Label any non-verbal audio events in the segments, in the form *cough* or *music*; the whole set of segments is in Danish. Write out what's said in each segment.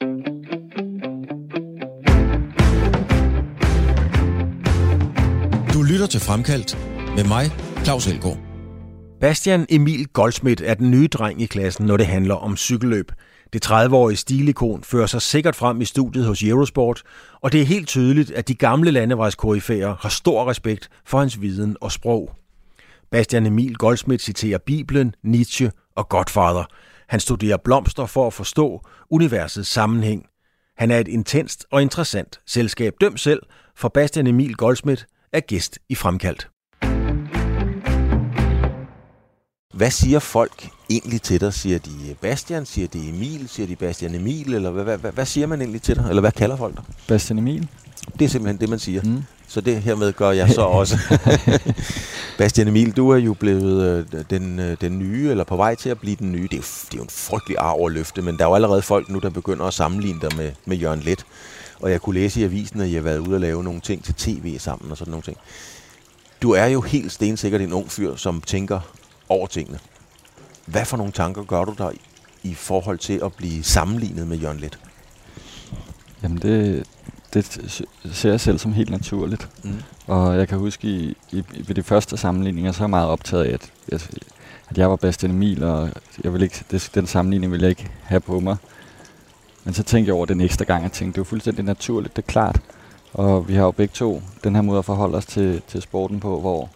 Du lytter til Fremkaldt med mig, Claus Elgaard. Bastian Emil Goldsmith er den nye dreng i klassen, når det handler om cykelløb. Det 30-årige stilikon fører sig sikkert frem i studiet hos Eurosport, og det er helt tydeligt, at de gamle landevejskoryfærer har stor respekt for hans viden og sprog. Bastian Emil Goldsmith citerer Bibelen, Nietzsche og Godfather. Han studerer blomster for at forstå universets sammenhæng. Han er et intenst og interessant selskab. Døm selv, for Bastian Emil Goldsmith er gæst i Fremkaldt. Hvad siger folk egentlig til dig? Siger de Bastian? Siger de Emil? Siger de Bastian Emil? Eller hvad, hvad, hvad, hvad siger man egentlig til dig? Eller hvad kalder folk dig? Bastian Emil. Det er simpelthen det, man siger. Mm. Så det hermed gør jeg så *laughs* også. *laughs* Bastian Emil, du er jo blevet øh, den, øh, den nye, eller på vej til at blive den nye. Det er, jo, det er jo en frygtelig arv at løfte, men der er jo allerede folk nu, der begynder at sammenligne dig med, med Jørgen Let. Og jeg kunne læse i avisen, at I har været ude og lave nogle ting til tv sammen og sådan nogle ting. Du er jo helt stensikkert en ung fyr, som tænker over tingene. Hvad for nogle tanker gør du der i forhold til at blive sammenlignet med Jørgen Let? Jamen det, det ser jeg selv som helt naturligt. Mm. Og jeg kan huske, i, i, ved de første sammenligninger, så er jeg meget optaget af, at, at, at jeg var Bastian Emil, og jeg vil ikke, det, den sammenligning vil jeg ikke have på mig. Men så tænkte jeg over den ekstra gang, og tænkte, det er fuldstændig naturligt, det er klart. Og vi har jo begge to den her måde at forholde os til, til sporten på, hvor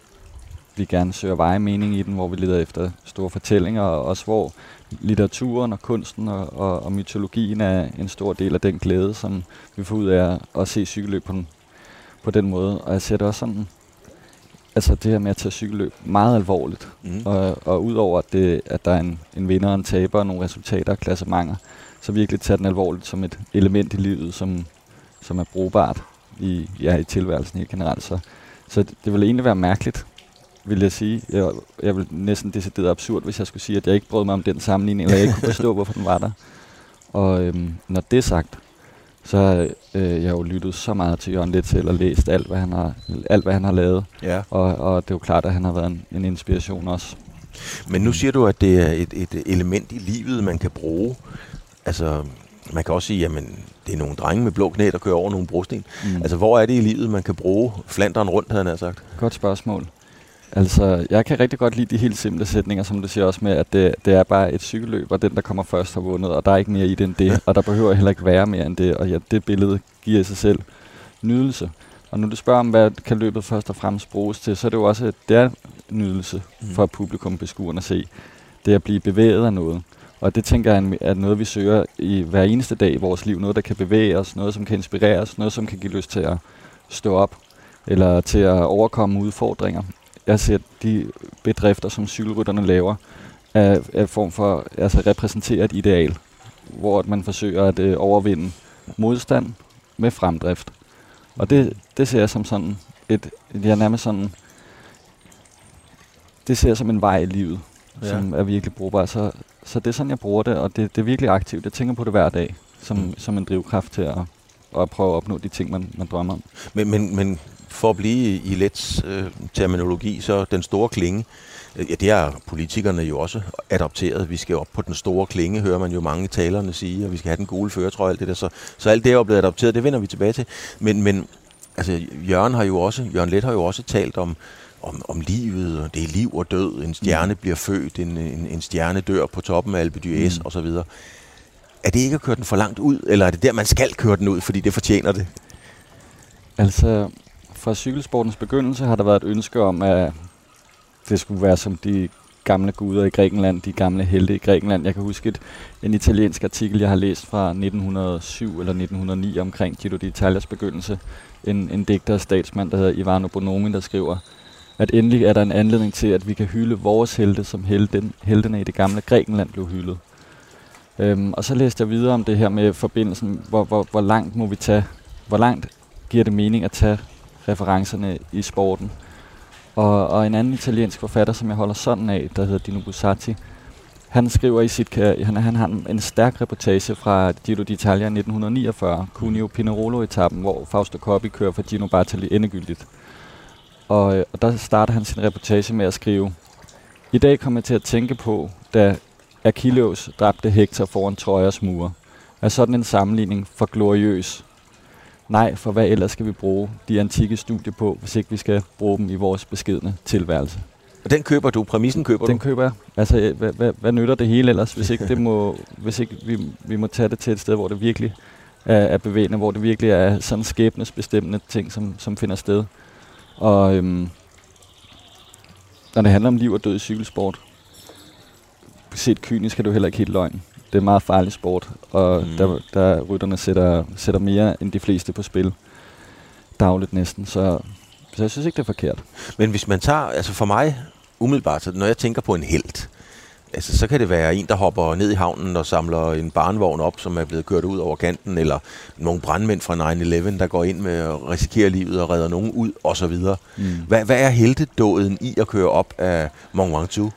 vi gerne søger veje mening i den, hvor vi leder efter store fortællinger, og også hvor litteraturen og kunsten og, og, og mytologien er en stor del af den glæde, som vi får ud af at se cykelløb på den, på den måde. Og jeg ser det også sådan, altså det her med at tage cykelløb meget alvorligt. Mm. Og, og udover at, det, at der er en, en vinder og en taber og nogle resultater og klassementer, så virkelig tage den alvorligt som et element i livet, som, som er brugbart i, ja, i tilværelsen helt generelt. Så, så det, det ville egentlig være mærkeligt, vil jeg sige. Jeg, jeg vil næsten decideret absurd, hvis jeg skulle sige, at jeg ikke brød mig om den sammenligning, eller jeg ikke kunne forstå, *laughs* hvorfor den var der. Og øhm, når det er sagt, så har øh, jeg jo lyttet så meget til Jørgen Letzel og læst alt, hvad han har, alt, hvad han har lavet. Ja. Og, og det er jo klart, at han har været en, en inspiration også. Men nu siger du, at det er et, et element i livet, man kan bruge. Altså, man kan også sige, at det er nogle drenge med blå knæ, der kører over nogle brosten. Mm. Altså, hvor er det i livet, man kan bruge flanderen rundt, havde han sagt? Godt spørgsmål. Altså, jeg kan rigtig godt lide de helt simple sætninger, som du siger også med, at det, det er bare et cykelløb, og den, der kommer først, har vundet, og der er ikke mere i det end det, og der behøver heller ikke være mere end det, og ja, det billede giver sig selv nydelse. Og når du spørger om, hvad kan løbet først og fremmest bruges til, så er det jo også, det er nydelse mm. for publikum beskuerne at se. Det er at blive bevæget af noget. Og det tænker jeg er noget, vi søger i hver eneste dag i vores liv. Noget, der kan bevæge os, noget, som kan inspirere os, noget, som kan give lyst til at stå op, eller til at overkomme udfordringer jeg ser de bedrifter, som cykelrytterne laver, er, er form for, altså repræsenterer et ideal, hvor man forsøger at øh, overvinde modstand med fremdrift. Og det, det ser jeg som sådan et, jeg nærmest sådan, det ser jeg som en vej i livet, ja. som er virkelig brugbar. Så, så det er sådan, jeg bruger det, og det, det er virkelig aktivt. Jeg tænker på det hver dag, som, mm. som en drivkraft til at, at prøve at opnå de ting, man, man drømmer om. Men, men, men for at blive i let øh, terminologi, så den store klinge, øh, ja, det har politikerne jo også adopteret. Vi skal op på den store klinge, hører man jo mange talerne sige, og vi skal have den gule føretrøje alt det der. Så, så alt det er jo blevet adopteret, det vender vi tilbage til. Men, men altså, Jørgen har jo også, Jørgen Let har jo også talt om, om, om livet, og det er liv og død. En stjerne mm. bliver født, en, en, en stjerne dør på toppen af Alpe d'Huez mm. osv. Er det ikke at køre den for langt ud, eller er det der, man skal køre den ud, fordi det fortjener det? Altså, fra cykelsportens begyndelse har der været et ønske om, at det skulle være som de gamle guder i Grækenland, de gamle helte i Grækenland. Jeg kan huske et, en italiensk artikel, jeg har læst fra 1907 eller 1909 omkring Giro d'Italias begyndelse. En, en digter og statsmand, der hedder Ivano Bonomi, der skriver, at endelig er der en anledning til, at vi kan hylde vores helte, som helten, heltene i det gamle Grækenland blev hyldet. Øhm, og så læste jeg videre om det her med forbindelsen, hvor, hvor, hvor langt må vi tage, hvor langt giver det mening at tage referencerne i sporten. Og, og en anden italiensk forfatter, som jeg holder sådan af, der hedder Dino Bussati, han skriver i sit han, han har en stærk reportage fra Giro d'Italia 1949, Cuneo Pinerolo-etappen, hvor Fausto Coppi kører for Gino Bartali endegyldigt. Og, øh, og der starter han sin reportage med at skrive, I dag kommer jeg til at tænke på, da Achilleus dræbte Hector foran Trojas mure. Er sådan en sammenligning for gloriøs? Nej, for hvad ellers skal vi bruge de antikke studier på, hvis ikke vi skal bruge dem i vores beskedne tilværelse? Og den køber du, præmissen køber Den du? køber jeg. Altså, hvad, hvad, hvad nytter det hele ellers, hvis ikke, det må, *laughs* hvis ikke vi, vi må tage det til et sted, hvor det virkelig er, er bevægende, hvor det virkelig er sådan skæbnesbestemmende ting, som, som finder sted. Og øhm, når det handler om liv og død i cykelsport, set kynisk er jo heller ikke helt løgn. Det er en meget farlig sport, og Mm. der, der rytterne sætter, sætter mere end de fleste på spil. Dagligt næsten, så, så jeg synes ikke, det er forkert. Men hvis man tager, altså for mig, umiddelbart, så når jeg tænker på en held, altså så kan det være en, der hopper ned i havnen og samler en barnvogn op, som er blevet kørt ud over kanten, eller nogle brandmænd fra 9-11, der går ind med at risikere livet og redder nogen ud, osv. Mm. Hvad, hvad er heldedåden i at køre op af Mont Ventoux?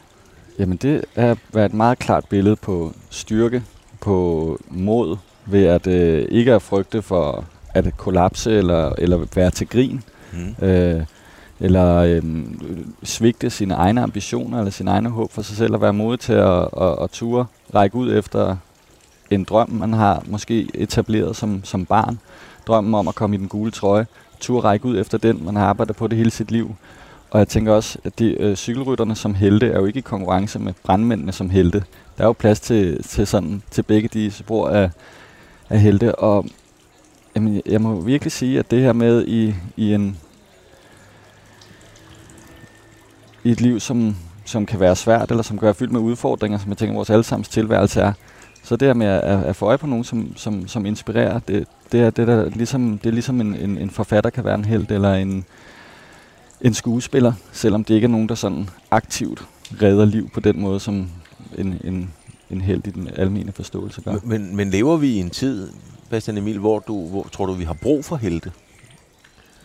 Jamen det er været et meget klart billede på styrke, på mod, ved at øh, ikke at frygte for at kollapse eller, eller være til grin, Mm. øh, eller øh, svigte sine egne ambitioner eller sine egne håb for sig selv, og være modig til at, at, at ture, række ud efter en drøm, man har måske etableret som, som barn. Drømmen om at komme i den gule trøje. Ture række ud efter den, man har arbejdet på det hele sit liv. Og jeg tænker også, at de øh, cykelrytterne som helte er jo ikke i konkurrence med brandmændene som helte. Der er jo plads til, til, sådan, til begge de spor af, af helte. Og jamen, jeg må virkelig sige, at det her med i, i en i et liv, som, som kan være svært, eller som kan være fyldt med udfordringer, som jeg tænker, vores allesammens tilværelse er. Så det her med at, at få øje på nogen, som, som, som inspirerer, det, det, er, det, der, ligesom, det er ligesom en, en, en forfatter kan være en held, eller en, en skuespiller, selvom det ikke er nogen, der sådan aktivt redder liv på den måde, som en, en, en held i den almene forståelse gør. Men, men lever vi i en tid, Bastian Emil, hvor du hvor, tror du, vi har brug for helte?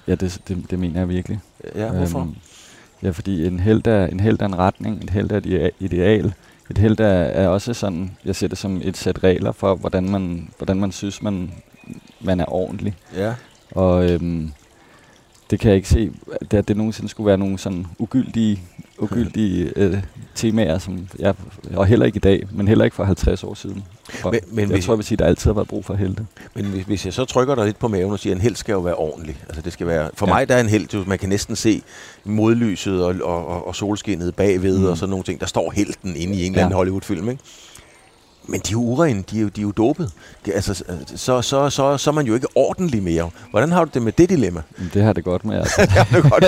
Ja, det, det, det mener jeg virkelig. Ja, hvorfor? Øhm, ja, fordi en held er en, held er en retning, en held er et idea- ideal. Et held er, er også sådan, jeg ser det som et sæt regler for, hvordan man, hvordan man synes, man, man er ordentlig. Ja. Og øhm, det kan jeg ikke se, at det, at det nogensinde skulle være nogle sådan ugyldige, ugyldige *laughs* øh, temaer, som jeg, og heller ikke i dag, men heller ikke for 50 år siden. Og Men, men, jeg hvis, tror, jeg vil sige, at der altid har været brug for helte. men hvis, hvis jeg så trykker dig lidt på maven og siger, at en held skal jo være ordentlig. Altså det skal være, for Ja. mig der er en held, jo, man kan næsten se modlyset og, og, og, og solskinnet bagved Mm. og sådan nogle ting. Der står helten inde i en eller anden Ja. Hollywood-film, ikke? Men de er jo urene, de er jo, de er jo dopet. Det- Altså, så, så, så, så er man jo ikke ordentlig mere. Hvordan har du det med det dilemma? Det har det godt med. Altså. *laughs* det er godt.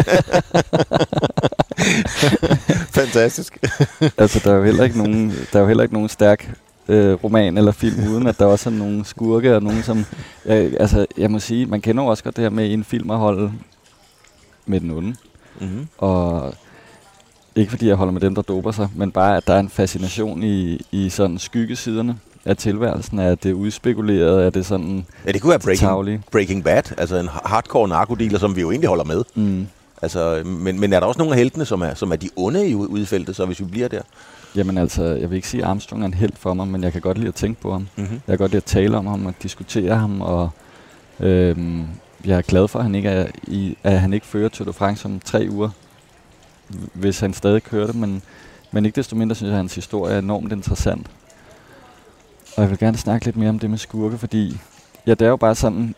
*laughs* Fantastisk. altså, der er jo heller ikke nogen, der er jo heller ikke nogen stærk øh, roman eller film, uden at der også er nogle skurke og nogen, som... Øh, altså, jeg må sige, man kender jo også godt det her med en film at holde med den onde. Mm-hmm. Og ikke fordi jeg holder med dem, der doper sig, men bare, at der er en fascination i, i sådan skyggesiderne af tilværelsen. Er det udspekuleret? Er det sådan Ja, det kunne være Breaking? Breaking Bad, altså en hardcore narkodealer, som vi jo egentlig holder med. Mm. Altså, men, men er der også nogle af heltene, som er, som er de onde i ud- ude i feltet, så hvis vi bliver der? Jamen altså, jeg vil ikke sige, at Armstrong er en held for mig, men jeg kan godt lide at tænke på ham. Mm-hmm. Jeg kan godt lide at tale om ham og diskutere ham, og øhm, jeg er glad for, at han ikke, er i, at han ikke fører Tour de France om tre uger, hvis han stadig kører det, men, men ikke desto mindre synes jeg, at hans historie er enormt interessant. Og jeg vil gerne snakke lidt mere om det med skurke, fordi ja, det er jo bare sådan,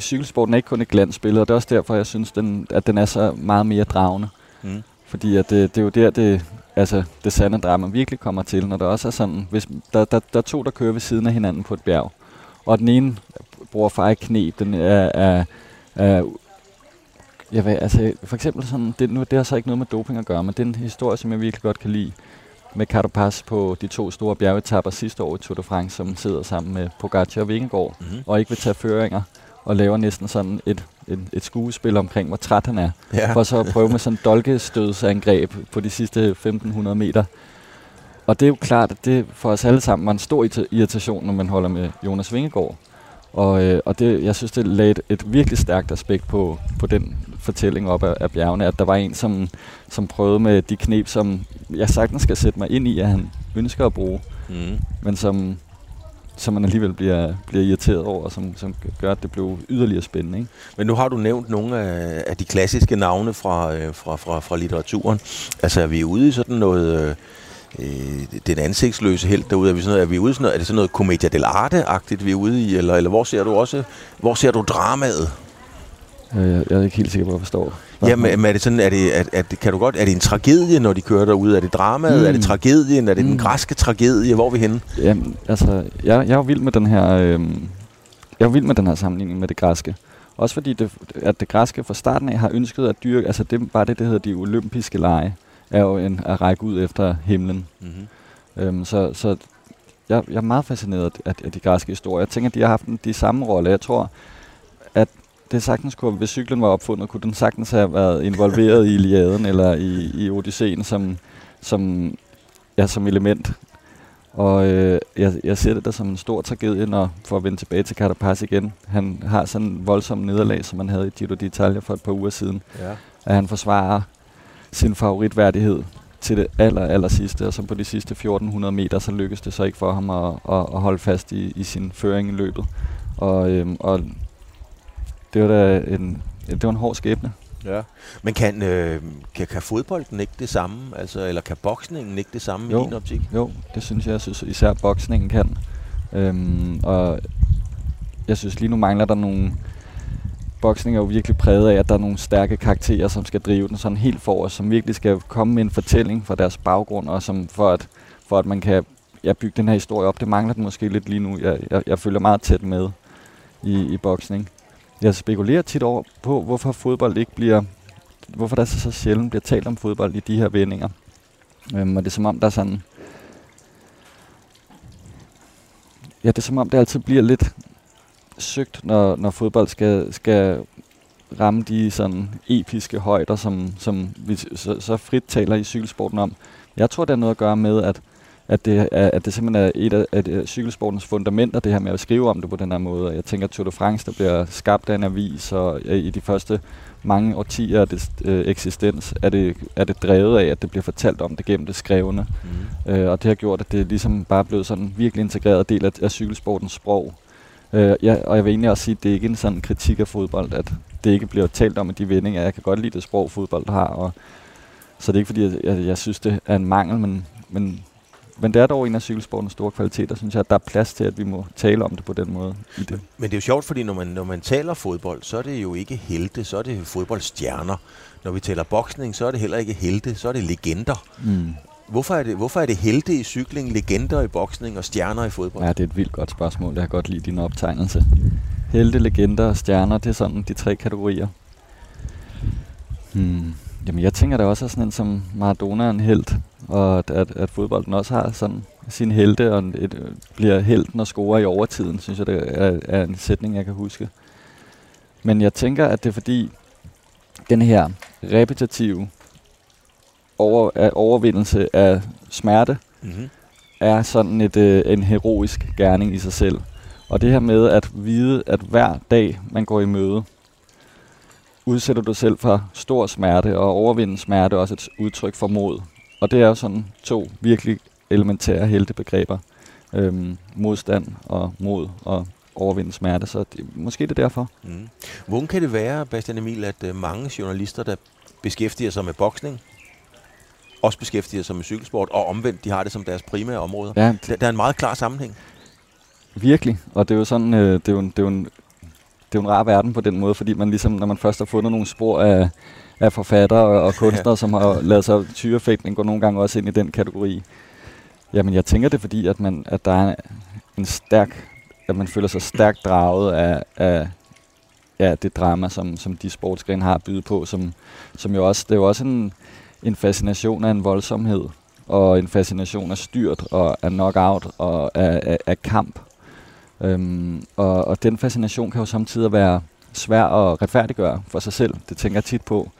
cykelsporten er ikke kun et glansbillede, og det er også derfor, jeg synes, den, at den er så meget mere dragende. Mm. Fordi at det, det er jo der, det, altså, det sande drama virkelig kommer til, når der også er sådan, hvis der, der, der er to, der kører ved siden af hinanden på et bjerg, og den ene bruger fejknep, den er, er, er jeg ved, altså, for eksempel sådan, det, nu, det har så ikke noget med doping at gøre, men det er en historie, som jeg virkelig godt kan lide, med Carapaz på de to store bjergetapper sidste år i Tour de France, som sidder sammen med Pogacar og Vingegaard, Mm-hmm. og ikke vil tage føringer, og laver næsten sådan et, et, et skuespil omkring, hvor træt han er Ja. for så at prøve med sådan en dolkestødsangreb på de sidste 1500 meter. Og det er jo klart, at det for os alle sammen var en stor irrita- irritation, når man holder med Jonas Vingegaard. Og, øh, og det, jeg synes, det lagde et, et virkelig stærkt aspekt på, på den fortælling op af, af bjergene, at der var en, som, som prøvede med de knep, som jeg sagtens skal sætte mig ind i, at han ønsker at bruge, Mm. men som, som man alligevel bliver, bliver irriteret over, og som, som gør, at det blev yderligere spændende. Ikke? Men nu har du nævnt nogle af, af de klassiske navne fra, øh, fra, fra, fra litteraturen. Altså er vi ude i sådan noget... Øh, øh, den ansigtsløse helt derude? Er vi, sådan noget, er vi ude sådan noget, er det sådan noget commedia dell'arte-agtigt, vi er ude i? Eller, eller hvor ser du også, hvor ser du dramaet? Øh, Jeg, jeg er ikke helt sikker på, at jeg forstår. Jamen, er det sådan, er det, er, er det, kan du godt, er det en tragedie, når de kører derude? Er det dramaet? Mm. Er det tragedien? Er det mm. den Mm. græske tragedie? Hvor er vi henne? Jamen, altså, jeg, jeg er jo vild med den her, øhm, jeg er vild med den her sammenligning med det græske. Også fordi, det, at det græske fra starten af har ønsket at dyrke, altså det bare det, der hedder de olympiske lege, er jo en, at række ud efter himlen. Mm-hmm. Øhm, så så jeg, jeg er meget fascineret af, af de græske historier. Jeg tænker, at de har haft en, de samme rolle. Jeg tror, at det sagtens kunne, hvis cyklen var opfundet, kunne den sagtens have været involveret i Iliaden eller i, i Odysseen som, som, ja, som element. Og øh, jeg, jeg ser det der som en stor tragedie, når, for at vende tilbage til Carapaz igen. Han har sådan en voldsom nederlag, som han havde i Giro d'Italia for et par uger siden. Ja. At han forsvarer sin favoritværdighed til det aller, aller sidste, og så på de sidste 1400 meter, så lykkes det så ikke for ham at, at, at holde fast i, i sin føring i løbet. Og, øhm, og det var da en, det var en hård skæbne. Ja. Men kan, øh, kan, kan fodbolden ikke det samme? Altså, eller kan boksningen ikke det samme Jo. i din optik? Jo, det synes jeg, jeg synes især boksningen kan. Øhm, og jeg synes lige nu mangler der nogle... Boksning er jo virkelig præget af, at der er nogle stærke karakterer, som skal drive den sådan helt forrest, som virkelig skal komme med en fortælling fra deres baggrund, og som for at, for at man kan ja, bygge den her historie op. Det mangler den måske lidt lige nu. Jeg, jeg, jeg følger meget tæt med i, i boksning. Jeg spekulerer tit over på, hvorfor fodbold ikke bliver... Hvorfor der så, så sjældent bliver talt om fodbold i de her vendinger. Øhm, og det er som om, der er sådan... Ja, det er som om, det altid bliver lidt søgt, når, når fodbold skal, skal ramme de sådan episke højder, som, som vi så, så frit taler i cykelsporten om. Jeg tror, det har noget at gøre med, at, at, det, er, at det simpelthen er et af at, øh, cykelsportens fundamenter, det her med at skrive om det på den her måde. Og Jeg tænker, Tour de France, der bliver skabt af en avis, og i de første mange årtier af det øh, eksistens, er det, er det drevet af, at det bliver fortalt om det gennem det skrevne. Mm. Øh, og det har gjort, at det ligesom bare er blevet sådan en virkelig integreret del af, af cykelsportens sprog. Øh, ja, og jeg vil egentlig også sige, at det er ikke en sådan kritik af fodbold, at det ikke bliver talt om i de vendinger. Jeg kan godt lide det sprog, fodbold har, og så det er ikke fordi, jeg, jeg, jeg synes, det er en mangel, men, men, men det er dog en af cykelsportens store kvaliteter, synes jeg, at der er plads til, at vi må tale om det på den måde. I det. Men det er jo sjovt, fordi når man, når man taler fodbold, så er det jo ikke helte, så er det fodboldstjerner. Når vi taler boksning, så er det heller ikke helte, så er det legender. Mm. Hvorfor er det, hvorfor er det helte i cykling, legender i boksning og stjerner i fodbold? Ja, det er et vildt godt spørgsmål. Jeg kan godt lide din optegnelse. Helte, legender og stjerner, det er sådan de tre kategorier. Hmm. Jamen, jeg tænker da også, at sådan en som Maradona er en held, og at, at, at fodbolden også har sådan sin helte, og et, bliver helten og scorer i overtiden, synes jeg, det er, er en sætning, jeg kan huske. Men jeg tænker, at det er fordi, den her repetitive over, overvindelse af smerte, Mm-hmm. er sådan et, øh, en heroisk gerning i sig selv. Og det her med at vide, at hver dag man går i møde, udsætter du selv for stor smerte, og overvinde smerte er også et udtryk for mod. Og det er jo sådan to virkelig elementære heltebegreber. Øhm, modstand og mod og overvinde smerte. Så det, måske det er derfor. Mm. Hvordan kan det være, Bastian Emil, at uh, mange journalister, der beskæftiger sig med boksning, også beskæftiger sig med cykelsport, og omvendt, de har det som deres primære områder? Ja, Der, der er en meget klar sammenhæng. Virkelig, og det er jo sådan, øh, det er jo, en, det er jo en, det er jo en rar verden på den måde, fordi man ligesom, når man først har fundet nogle spor af, af forfattere og, og kunstnere, som har lavet sig tyrefægtning, går nogle gange også ind i den kategori. Jamen, jeg tænker det fordi, at, man, at der er en stærk, at man føler sig stærkt draget af, af ja, det drama, som, som de sportsgrene har at byde på, som, som jo også, det er jo også en, en fascination af en voldsomhed, og en fascination af styrt, og af knockout, og af, af, af kamp. Øhm, og, og den fascination kan jo samtidig være svær at retfærdiggøre for sig selv. Det tænker jeg tit på.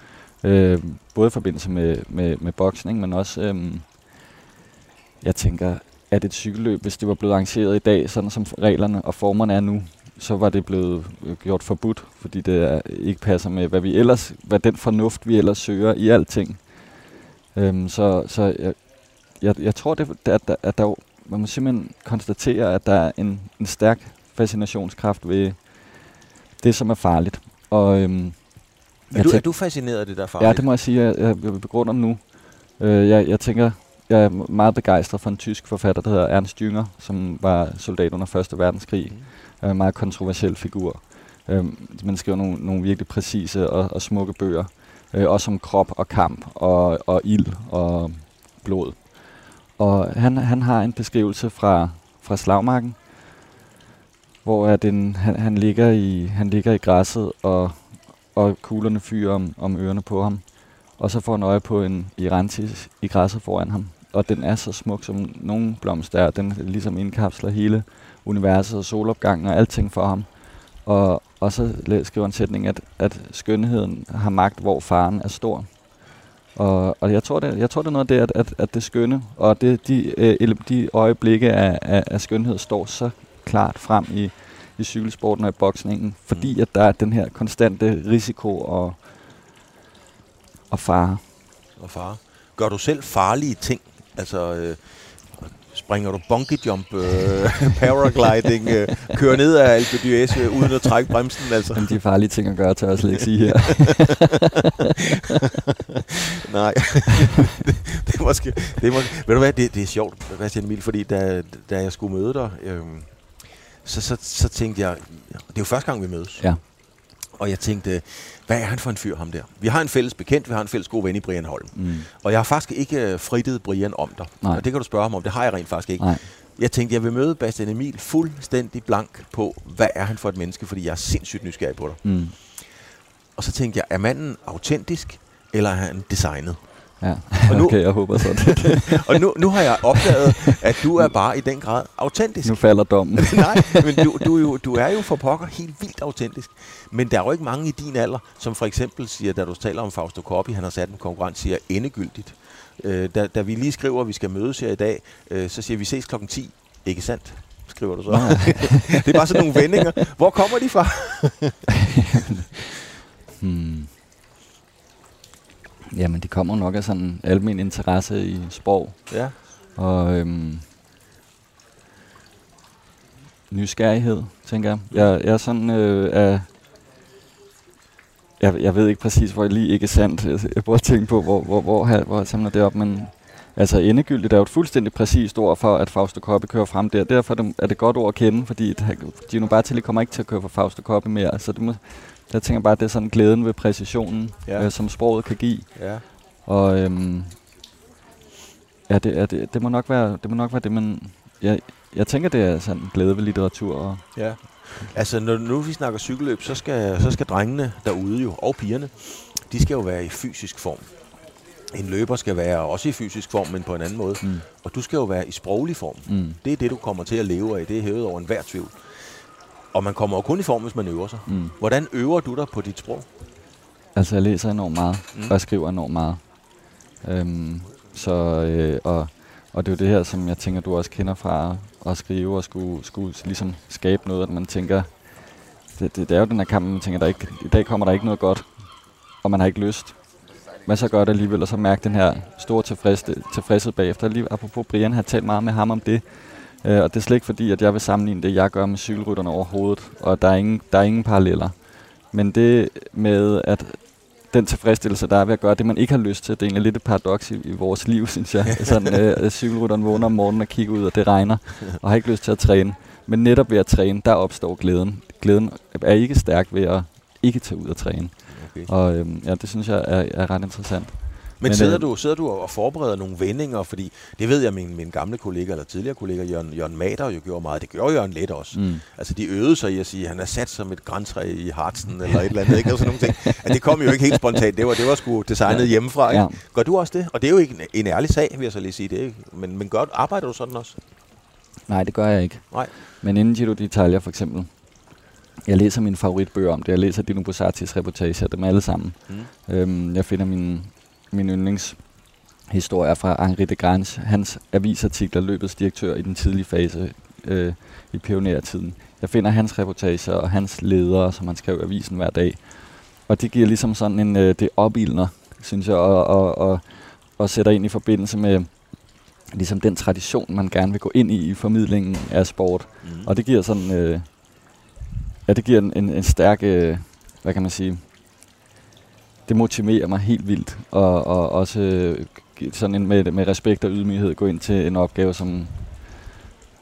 Øh, både i forbindelse med, med, med boksning, men også, øhm, jeg tænker, at et cykelløb, hvis det var blevet arrangeret i dag, sådan som reglerne og formerne er nu, så var det blevet øh, gjort forbudt, fordi det er, ikke passer med, hvad vi ellers, hvad den fornuft, vi ellers søger i alting. Øhm, så så jeg, jeg, jeg tror, det, at, at der, man må simpelthen konstatere, at der er en, en stærk fascinationskraft ved det, som er farligt. Og, øhm, Er du, er du fascineret af det, der er farligt? Ja, det må jeg sige, jeg, jeg, jeg begrunder nu. Øh, jeg, jeg tænker, jeg er meget begejstret for en tysk forfatter, der hedder Ernst Jünger, som var soldat under 1. verdenskrig. Mm. Øh, meget kontroversiel figur. Øh, man skriver nogle, nogle virkelig præcise og, og smukke bøger. Øh, også om krop og kamp og, og ild og blod. Og han, han har en beskrivelse fra, fra slagmarken, hvor at en, han, han, ligger i, han ligger i græsset, og, og kuglerne fyrer om, om ørerne på ham. Og så får han øje på en irantis i græsset foran ham. Og den er så smuk, som nogen blomst er. Den ligesom indkapsler hele universet og solopgangen og alting for ham. Og, og så skriver en sætning, at, at skønheden har magt, hvor faren er stor. Og, og jeg, tror, det, jeg tror, det er noget af det, at, at, at det skønne, og det, de, øh, de øjeblikke af, af, af skønhed står så klart frem i, i cykelsporten og i boksningen, fordi mm. at der er den her konstante risiko og, og fare. Og fare. Gør du selv farlige ting? Altså, øh, springer du bungee jump, øh, *laughs* paragliding, øh, kører ned af Alpe d'Huez øh, uden at trække bremsen? Altså. Men de farlige ting at gøre, tør jeg slet ikke sige her. *laughs* Nej, det, *laughs* det, er måske, det er måske, ved du hvad, det, det er sjovt, Christian Emil, fordi da, da jeg skulle møde dig, øh, så, så, så tænkte jeg, det er jo første gang, vi mødes. Ja. Og jeg tænkte, hvad er han for en fyr, ham der? Vi har en fælles bekendt, vi har en fælles god ven i Brian Holm. Mm. Og jeg har faktisk ikke øh, fritet Brian om dig. Nej. Og det kan du spørge ham om, det har jeg rent faktisk ikke. Nej. Jeg tænkte, jeg vil møde Bastian Emil fuldstændig blank på, hvad er han for et menneske, fordi jeg er sindssygt nysgerrig på dig. Mm. Og så tænkte jeg, er manden autentisk, eller er han designet? Ja, og nu, *laughs* okay, jeg håber så det. *laughs* og nu, nu har jeg opdaget, at du er bare i den grad autentisk. Nu falder dommen. *laughs* Nej, men du, du, er jo, du er jo for pokker helt vildt autentisk. Men der er jo ikke mange i din alder, som for eksempel siger, da du taler om Fausto Coppi, han har sat en konkurrent, siger endegyldigt. Øh, da, da vi lige skriver, at vi skal mødes her i dag, øh, så siger vi, vi ses klokken 10. Ikke sandt? skriver du så. det er bare sådan nogle vendinger. Hvor kommer de fra? hmm. Jamen, det kommer nok af sådan almen interesse i sprog. Ja. Og øhm, nysgerrighed, tænker jeg. Jeg, jeg er sådan øh, af... Jeg, jeg ved ikke præcis, hvor jeg lige ikke er sandt. Jeg, jeg prøver at tænke på, hvor, hvor, hvor, hvor, hvor jeg samler det op, men altså endegyldigt er jo et fuldstændig præcist ord for, at Fausto Coppi kører frem der. Derfor er det, er det godt ord at kende, fordi Gino Bartelli kommer ikke til at køre for Fausto Coppi mere. Så det må, jeg tænker bare, at det er sådan glæden ved præcisionen, ja. øh, som sproget kan give. Ja. Og øhm, ja, det, er, det, det, må nok være det, må nok være det man... Jeg, jeg tænker, det er sådan glæde ved litteratur. Og ja. Altså, når nu vi snakker cykelløb, så skal, så skal drengene derude jo, og pigerne, de skal jo være i fysisk form. En løber skal være også i fysisk form, men på en anden måde. Mm. Og du skal jo være i sproglig form. Mm. Det er det, du kommer til at leve af. Det er hævet over enhver tvivl. Og man kommer jo kun i form, hvis man øver sig. Mm. Hvordan øver du dig på dit sprog? Altså, jeg læser enormt meget, mm. og jeg skriver enormt meget. Øhm, så, øh, og, og det er jo det her, som jeg tænker, du også kender fra at skrive og skulle, skulle ligesom skabe noget, at man tænker, det, det, det er jo den her kamp, man tænker, der ikke, i dag kommer der ikke noget godt, og man har ikke lyst. Men så gør det alligevel, og så mærke den her store tilfredshed, tilfredshed bagefter. Lige apropos Brian har talt meget med ham om det, Øh, og det er slet ikke fordi, at jeg vil sammenligne det, jeg gør med cykelrytterne overhovedet. Og der er ingen, der er ingen paralleller. Men det med, at den tilfredsstillelse, der er ved at gøre det, man ikke har lyst til, det er egentlig lidt et paradoks i, i vores liv, *laughs* synes jeg. Sådan, øh, cykelrytteren vågner om morgenen og kigger ud, og det regner, og har ikke lyst til at træne. Men netop ved at træne, der opstår glæden. Glæden er ikke stærk ved at ikke tage ud og træne. Okay. Og øhm, ja, det synes jeg er, er ret interessant. Men, Men sidder, øh, du, sidder du og forbereder nogle vendinger? Fordi det ved jeg, min, min gamle kollega, eller tidligere kollega, Jørgen, Jørgen Mader, jo gjorde meget. Det gjorde Jørgen Let også. Mm. Altså, de øvede sig i at sige, at han er sat som et græntræ i Hartsen, eller et eller andet. Ikke? Og sådan nogle ting. At det kom jo ikke helt spontant. Det var, det var sgu designet ja. hjemmefra. Ikke? Ja. Gør du også det? Og det er jo ikke en, en ærlig sag, vil jeg så lige sige. Det, ikke? Men, men gør, arbejder du sådan også? Nej, det gør jeg ikke. Nej. Men inden Giro d'Italia for eksempel, jeg læser mine favoritbøger om det. Jeg læser Dino Busatis reportager, dem alle sammen. Mm. Øhm, jeg finder min min yndlingshistorie er fra Henri de Grans, hans avisartikler, løbets direktør i den tidlige fase øh, i pionertiden. Jeg finder hans reportager og hans ledere, som han skrev i avisen hver dag. Og det giver ligesom sådan en, øh, det opildner, synes jeg, og, og, og, og sætter ind i forbindelse med ligesom den tradition, man gerne vil gå ind i i formidlingen af sport. Mm. Og det giver sådan, øh, ja, det giver en, en, en stærk, øh, hvad kan man sige, det motiverer mig helt vildt, og, og også sådan en, med, med respekt og ydmyghed gå ind til en opgave, som,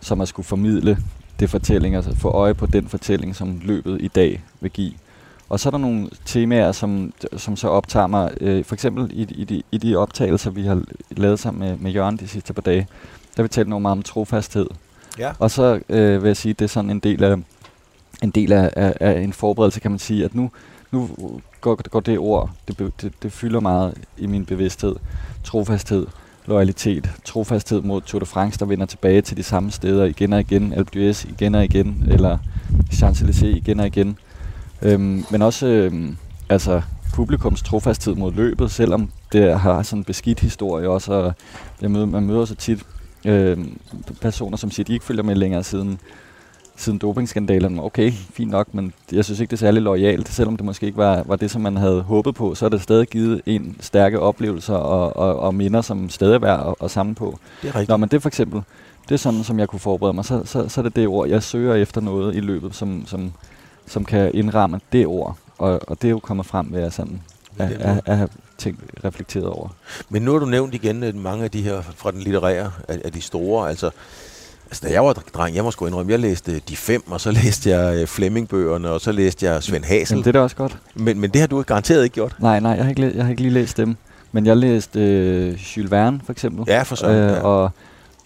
som at skulle formidle det fortælling, altså få øje på den fortælling, som løbet i dag vil give. Og så er der nogle temaer, som, som så optager mig, øh, for eksempel i, i, de, i de optagelser, vi har lavet sammen med, med Jørgen de sidste par dage, der vi talt noget meget om trofasthed. Ja. Og så øh, vil jeg sige, at det er sådan en del af, en del af, af, af en forberedelse, kan man sige, at nu, nu går, går det ord, det, det, det fylder meget i min bevidsthed. Trofasthed, loyalitet, trofasthed mod Tour de France, der vender tilbage til de samme steder igen og igen, Alpe d'Huez igen og igen, eller Champs-Élysées igen og igen. Øhm, men også øhm, altså publikums trofasthed mod løbet, selvom det har sådan en beskidt historie også, og jeg møder, man møder så tit øhm, personer, som siger, at de ikke følger med længere siden siden dopingskandalen. Okay, fint nok, men jeg synes ikke, det er særlig lojalt. Selvom det måske ikke var, var det, som man havde håbet på, så er det stadig givet en stærke oplevelser og, og, og minder, som stadig er værd at, at samle på. Det er rigtigt. Nå, men det for eksempel, det er sådan, som jeg kunne forberede mig. Så, så, så er det det ord, jeg søger efter noget i løbet, som, som, som kan indramme det ord. Og, og det er jo kommet frem ved at, sådan, at, at, at have tænkt, reflekteret over. Men nu har du nævnt igen at mange af de her fra den litterære, af, af de store, altså Altså, da jeg var dreng, jeg må sgu indrømme, jeg læste De Fem, og så *laughs* læste jeg øh, Flemming-bøgerne, og så læste jeg Svend Hasel. Jamen, det er da også godt. Men, men det har du garanteret ikke gjort. Nej, nej, jeg har ikke, jeg har ikke lige læst dem. Men jeg læste øh, Jules Verne, for eksempel. Ja, for sådan. Øh, ja. og,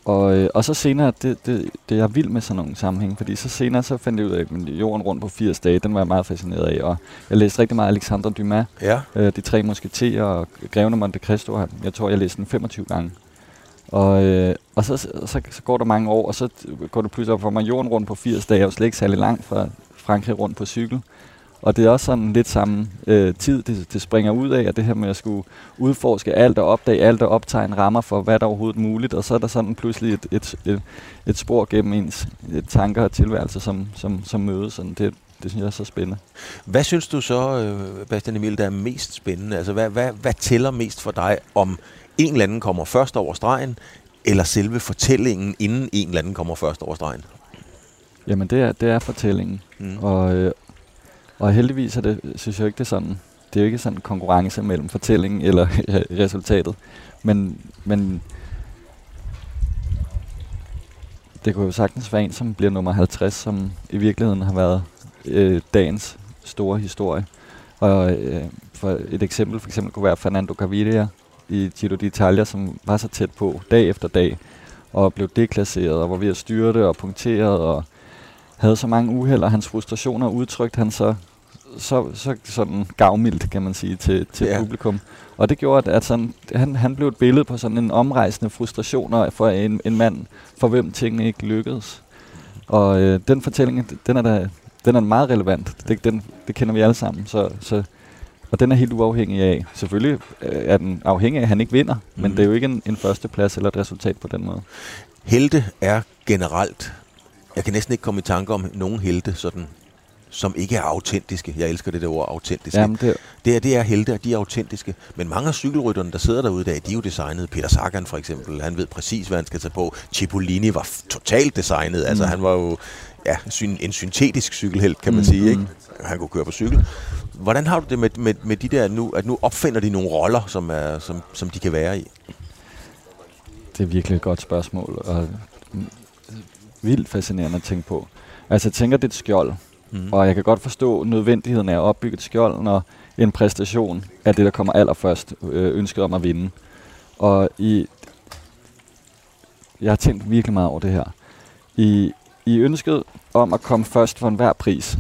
og, øh, og så senere, det, det, det er jeg vild med sådan nogle sammenhæng, fordi så senere så fandt jeg ud af, at jorden rundt på 80 dage, den var jeg meget fascineret af, og jeg læste rigtig meget Alexandre Dumas, ja. øh, De Tre Musketerer og Grevene Monte Cristo, jeg tror, jeg læste den 25 gange. Og, øh, og så, så, så går der mange år, og så går det pludselig op for mig, jorden rundt på 80 dage, og slet ikke særlig langt fra Frankrig rundt på cykel. Og det er også sådan lidt samme øh, tid, det, det springer ud af, at det her med at skulle udforske alt og opdage alt og optage en rammer for, hvad der er overhovedet muligt. Og så er der sådan pludselig et, et, et, et spor gennem ens et tanker og tilværelse, som, som, som mødes. Sådan det, det synes jeg er så spændende. Hvad synes du så, øh, Bastian Emil, der er mest spændende? Altså, hvad, hvad, hvad tæller mest for dig, om en eller anden kommer først over stregen, eller selve fortællingen, inden en eller anden kommer først over stregen? Jamen, det er, det er fortællingen. Mm. Og, øh, og heldigvis er det, synes jeg ikke, det er sådan. Det er jo ikke sådan en konkurrence mellem fortællingen eller *laughs* resultatet. Men, men det kunne jo sagtens være en, som bliver nummer 50, som i virkeligheden har været øh, dagens store historie. Og øh, for et eksempel for eksempel kunne være Fernando Gaviria i Giro d'Italia, som var så tæt på dag efter dag, og blev deklasseret, og var ved at styre det og punkteret, og havde så mange uheld, og hans frustrationer udtrykte han så, så, så sådan gavmildt, kan man sige, til, til Ja. ja. publikum. Og det gjorde, at, at sådan, han, han blev et billede på sådan en omrejsende frustrationer for en, en mand, for hvem tingene ikke lykkedes. Og øh, den fortælling, den er, da, den er meget relevant. Det, den, det kender vi alle sammen. Så, så, og den er helt uafhængig af. Selvfølgelig øh, er den afhængig af, at han ikke vinder, mm. men Mhm. det er jo ikke en, en førsteplads eller et resultat på den måde. Helte er generelt, jeg kan næsten ikke komme i tanke om nogen helte, sådan, som ikke er autentiske. Jeg elsker det der ord, autentiske. Jamen, det, Det er, det er helte, og de er autentiske. Men mange af cykelrytterne, der sidder derude i dag, de er jo designet. Peter Sagan for eksempel, han ved præcis, hvad han skal tage på. Cipollini var totalt designet. Altså, Mm. han var jo ja, en syntetisk cykelhelt, kan man Mm, sige. Ikke? mm. Han kunne køre på cykel. Hvordan har du det med, med, med de der nu, at nu opfinder de nogle roller, som, er, som, som de kan være i? Det er virkelig et godt spørgsmål, og vildt fascinerende at tænke på. Altså, jeg tænker, det er et skjold, Mm. og jeg kan godt forstå nødvendigheden af at opbygge et skjold, når en præstation er det, der kommer allerførst, øh, ønsket om at vinde. Og i... Jeg har tænkt virkelig meget over det her. I, I ønsket om at komme først for enhver pris,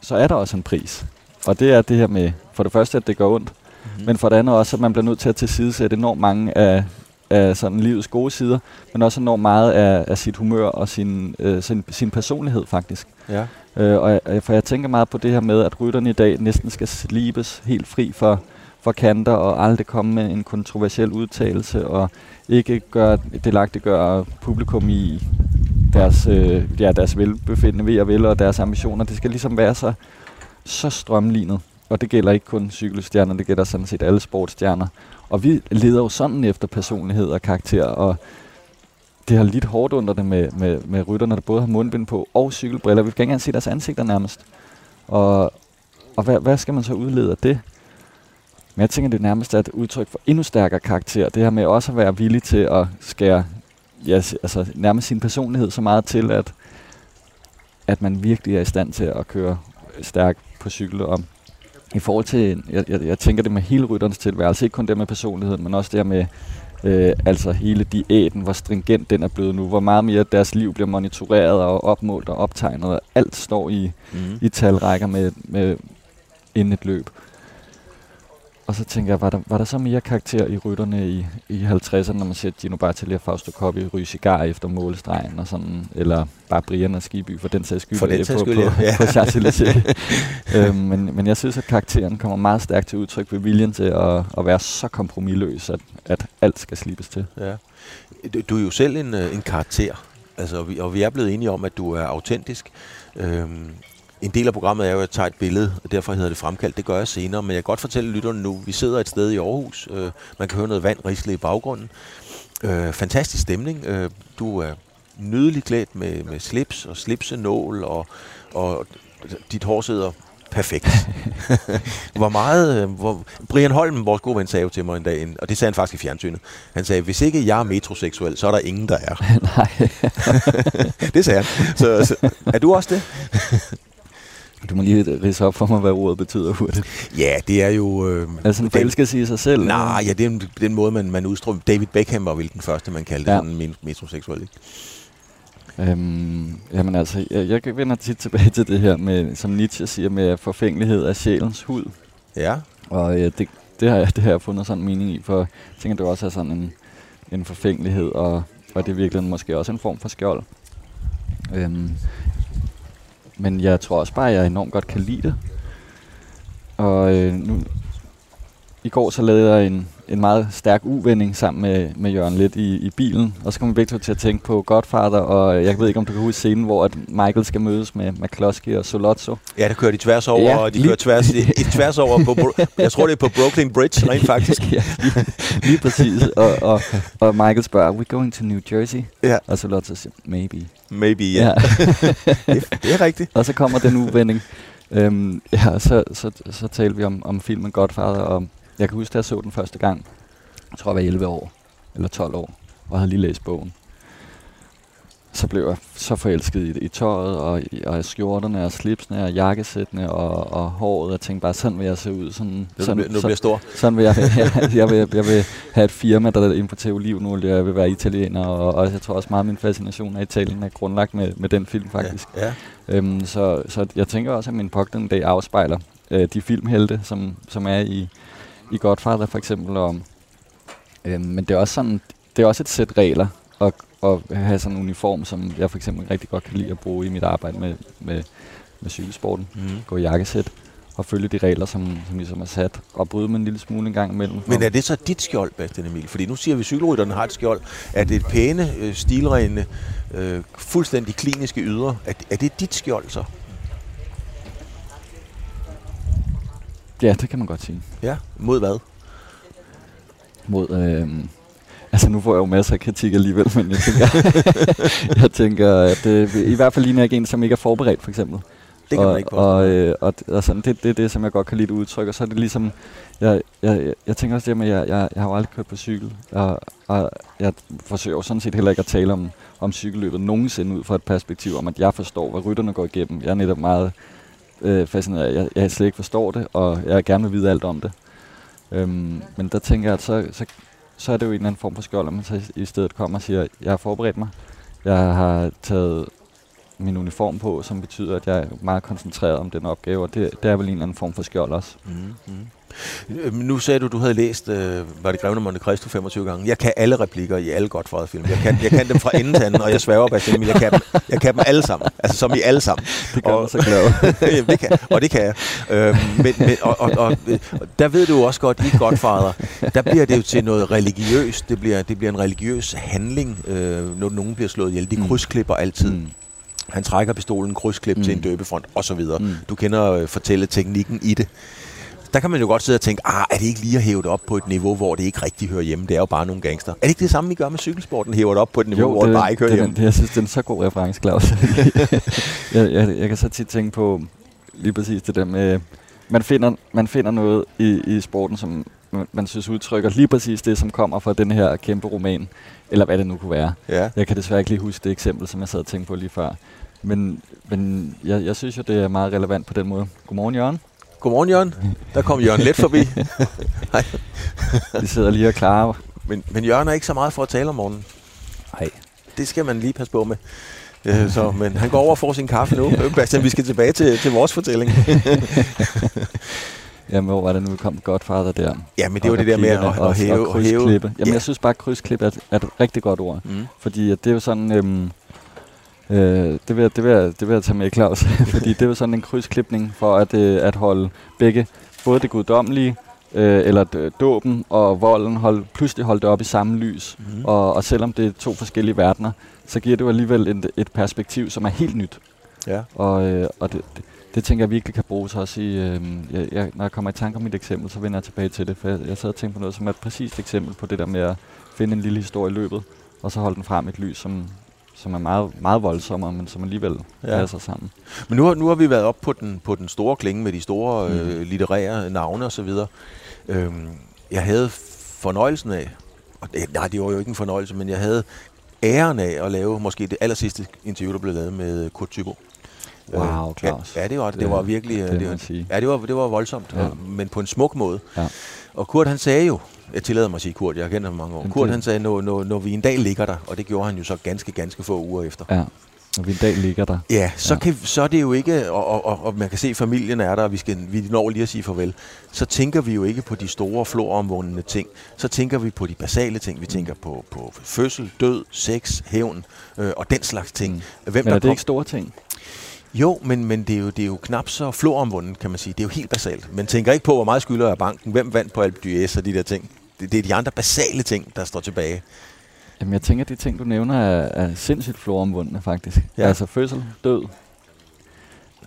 så er der også en pris. Og det er det her med, for det første, at det gør ondt, Mhm. men for det andet også, at man bliver nødt til at tilsidesætte enormt mange af, af sådan livets gode sider, men også enormt meget af, af sit humør og sin, øh, sin, sin personlighed faktisk. Ja. Øh, og jeg, for jeg tænker meget på det her med, at rytterne i dag næsten skal slibes helt fri for, for kanter og aldrig komme med en kontroversiel udtalelse og ikke gøre delagtigt gøre publikum i deres, øh, ja, deres velbefindende ved og vel og deres ambitioner. Det skal ligesom være så, så strømlignet. Og det gælder ikke kun cykelstjerner, det gælder sådan set alle sportsstjerner. Og vi leder jo sådan efter personlighed og karakter, og det har lidt hårdt under det med, med, med rytterne, der både har mundbind på og cykelbriller. Vi kan ikke engang se deres ansigter nærmest. Og, og hvad, hvad skal man så udlede af det? Men jeg tænker, det er et udtryk for endnu stærkere karakter. Det her med også at være villig til at skære ja, altså, nærmest sin personlighed så meget til, at, at man virkelig er i stand til at køre stærkt på cykel. Og i forhold til, jeg, jeg, jeg tænker det med hele rytterens tilværelse, ikke kun det med personligheden, men også det med øh, altså hele diæten, hvor stringent den er blevet nu, hvor meget mere deres liv bliver monitoreret og opmålt og optegnet, og alt står i, mm. i talrækker med, med inden et løb. Og så tænker jeg, var der, var der så mere karakter i rytterne i, i 50'erne, når man ser Gino Bartali og Fausto Coppi ryge cigar efter målestregen og sådan, eller bare Brian og Skiby for den sags skyld, for den sags skyld på, ja. på, på *laughs* øhm, men, men jeg synes, at karakteren kommer meget stærkt til udtryk ved viljen til at, at være så kompromilløs, at, at alt skal slipes til. Ja. Du er jo selv en, øh, en karakter, altså, og vi er blevet enige om, at du er autentisk. Øhm, en del af programmet er jo, at jeg tager et billede, og derfor hedder det fremkaldt. Det gør jeg senere, men jeg kan godt fortælle lytterne nu, vi sidder et sted i Aarhus. Øh, man kan høre noget vand risle i baggrunden. Øh, fantastisk stemning. Øh, du er nydeligt klædt med, med slips og slipsenål, og, og dit hår sidder perfekt. *laughs* hvor meget... Hvor, Brian Holm, vores gode ven, sagde jo til mig en dag, og det sagde han faktisk i fjernsynet. Han sagde, hvis ikke jeg er metroseksuel, så er der ingen, der er. *laughs* Nej. *laughs* det sagde han. Så, så er du også det? Du må lige ridse op for mig, hvad ordet betyder hurtigt. Ja, det er jo... Øh, altså en forelskelse i sig selv? Nej, ja, det er den måde, man, man udstrømmer. David Beckham var vel den første, man kaldte ja. sådan metroseksuel, ikke? Øhm, jamen altså, jeg, jeg vender tit tilbage til det her, med, som Nietzsche siger, med forfængelighed af sjælens hud. Ja. Og ja, det, det, har jeg, det har jeg fundet sådan en mening i, for jeg tænker, det også er sådan en, en forfængelighed, og, og det er virkelig måske også en form for skjold. Øhm, men jeg tror også bare, at jeg enormt godt kan lide det. Og øh, nu, i går så lavede jeg en, en meget stærk uvending sammen med, med Jørgen lidt i, i bilen. Og så kom vi begge til at tænke på Godfather, og jeg ved ikke, om du kan huske scenen, hvor at Michael skal mødes med McCloskey og Solozzo. Ja, der kører de tværs over, ja, og de kører tværs, i, tværs over på, *laughs* jeg tror det er på Brooklyn Bridge, rent faktisk. ja, lige, lige præcis. Og, og, og Michael spørger, are we going to New Jersey? Ja. Og Solozzo siger, maybe. Maybe, ja. ja. *laughs* det, det er rigtigt. Og så kommer den uvending. Øhm, ja, så, så, så talte vi om, om filmen Godfather, og jeg kan huske, da jeg så den første gang, jeg tror, jeg var 11 år, eller 12 år, og havde lige læst bogen. Så blev jeg så forelsket i, i tøjet, og, og skjorterne, og slipsene, og jakkesættene, og, og håret. Jeg tænkte bare, sådan vil jeg se ud. Sådan, nu, sådan, nu bliver stor. Sådan vil jeg, *laughs* jeg, jeg, vil, jeg vil have et firma, der importerer olivenolie, jeg vil være italiener, og, og jeg tror også meget, at min fascination af Italien er grundlagt med, med den film, faktisk. Ja, ja. Øhm, så, så jeg tænker også, at min pogten dag afspejler øh, de filmhelte, som, som er i, i Godfather for eksempel. Og, øh, men det er også sådan, det er også et sæt regler at, at have sådan en uniform, som jeg for eksempel rigtig godt kan lide at bruge i mit arbejde med, med, med cykelsporten. Mm. Gå i jakkesæt og følge de regler, som, som ligesom er sat, og bryde med en lille smule en gang imellem. Men er det så dit skjold, Bastian Emil? Fordi nu siger vi, at cykelrytterne har et skjold. Er det pæne, øh, stilrene, øh, fuldstændig kliniske ydre? Er, er det dit skjold så? Ja, det kan man godt sige. Ja, mod hvad? Mod, øh, altså nu får jeg jo masser af kritik alligevel, men jeg tænker, *laughs* jeg tænker at øh, i hvert fald ligner jeg en, som ikke er forberedt, for eksempel. Det kan og, man ikke og, øh, og, og sådan, det, det er det, som jeg godt kan lide udtryk, og så er det ligesom, jeg, jeg, jeg, jeg tænker også det med, at jeg, jeg, jeg har jo aldrig kørt på cykel, og, og jeg forsøger jo sådan set heller ikke at tale om, om cykelløbet nogensinde ud fra et perspektiv om, at jeg forstår, hvad rytterne går igennem. Jeg er netop meget øh, fascineret af. Jeg, jeg slet ikke forstår det, og jeg gerne vil vide alt om det. Øhm, men der tænker jeg, at så, så, så er det jo en eller anden form for skjold, at man så i stedet kommer og siger, jeg har forberedt mig. Jeg har taget min uniform på, som betyder, at jeg er meget koncentreret om den opgave, og det, det er vel en eller anden form for skjold også. Mm, hmm nu sagde du, du havde læst, øh, var det Grevne Monte Cristo 25 gange. Jeg kan alle replikker i alle godt film. Jeg kan, jeg kan dem fra enden til anden, og jeg sværger på at jeg kan, dem, jeg kan dem alle sammen. Altså som i alle sammen. Det gør og, så glad. *laughs* det kan, og det kan jeg. Øh, men, men, og, og, og, og, der ved du også godt, i Godfather, der bliver det jo til noget religiøst. Det bliver, det bliver en religiøs handling, øh, når nogen bliver slået ihjel. De mm. krydsklipper altid. Mm. Han trækker pistolen, krydsklip mm. til en mm. døbefront osv. Mm. Du kender øh, fortælle teknikken i det der kan man jo godt sidde og tænke, ah, er det ikke lige at hæve det op på et niveau, hvor det ikke rigtig hører hjemme? Det er jo bare nogle gangster. Er det ikke det samme, vi gør med cykelsporten? Hæver det op på et niveau, jo, hvor det, det bare ikke hører det, hjemme? Det, jeg synes, det er en så god reference, Claus. *laughs* jeg, jeg, jeg, kan så tit tænke på lige præcis det der med, man, finder, man finder noget i, i sporten, som man, man synes udtrykker lige præcis det, som kommer fra den her kæmpe roman, eller hvad det nu kunne være. Ja. Jeg kan desværre ikke lige huske det eksempel, som jeg sad og tænkte på lige før. Men, men jeg, jeg synes jo, det er meget relevant på den måde. Godmorgen, Jørgen. Godmorgen, Jørgen. Der kom Jørgen let forbi. *laughs* Hej. Vi sidder lige og klarer. Men, men Jørgen er ikke så meget for at tale om morgenen. Nej. Det skal man lige passe på med. Øh, så, men han går over og får sin kaffe nu. *laughs* Bastian, vi skal tilbage til, til vores fortælling. *laughs* Jamen, hvor var det nu, vi kom Godfather der? ja, men det var det der med at, replikkerne at hæve... og, krydsklippe. Jamen, Ja. jeg synes bare, at krydsklippe er, et- er et rigtig godt ord. Mm. Fordi at det er jo sådan... Øhm, øh, det, vil jeg, det, vil jeg, det vil jeg tage med, Claus. *laughs* fordi det er sådan en krydsklipning for at, øh, at holde begge, både det guddommelige, øh, eller dåben og volden, hold, pludselig holde det op i samme lys. Mm. Og, og selvom det er to forskellige verdener, så giver det jo alligevel et, et perspektiv, som er helt nyt. Ja. Og, øh, og det, det, det tænker jeg virkelig kan bruges også i, øh, jeg, jeg, når jeg kommer i tanke om mit eksempel, så vender jeg tilbage til det, for jeg, jeg sad og tænkte på noget, som er et præcist eksempel på det der med at finde en lille historie i løbet, og så holde den frem i et lys, som, som er meget, meget voldsommere, men som alligevel Ja. passer sammen. Men nu har, nu har vi været op på den, på den store klinge med de store Mm. øh, litterære navne osv. Øhm, jeg havde fornøjelsen af, og det, nej, det var jo ikke en fornøjelse, men jeg havde æren af at lave måske det aller sidste interview, der blev lavet med Kurt Thybo. Wow, Øh, Claus. Ja, ja, det var det. Det var virkelig... øh, det det, sige. Ja, det var, det var voldsomt, Ja. ja. men på en smuk måde. Ja. Og Kurt han sagde jo, jeg tillader mig at sige Kurt, jeg kendt ham mange år. Kurt han sagde, når, når, når vi en dag ligger der, og det gjorde han jo så ganske, ganske få uger efter. Ja, og vi en dag ligger der. Ja, så, Ja. Kan, så er det jo ikke, og, og, og, og man kan se, at familien er der, og vi, skal, vi når lige at sige farvel. Så tænker vi jo ikke på de store, floromvundne ting. Så tænker vi på de basale ting. Vi tænker på, på fødsel, død, sex, hævn øh, og den slags ting. Mm. Hvem Men er det kom- ikke store ting? Jo, men, men det, er jo, det er jo knap så floromvundet, kan man sige. Det er jo helt basalt. Man tænker ikke på, hvor meget skylder jeg banken, hvem vandt på Alpe d'Huez og de der ting. Det, det er de andre basale ting, der står tilbage. Jamen, jeg tænker, at de ting, du nævner, er, er sindssygt floromvundne, faktisk. Ja. Altså fødsel, død,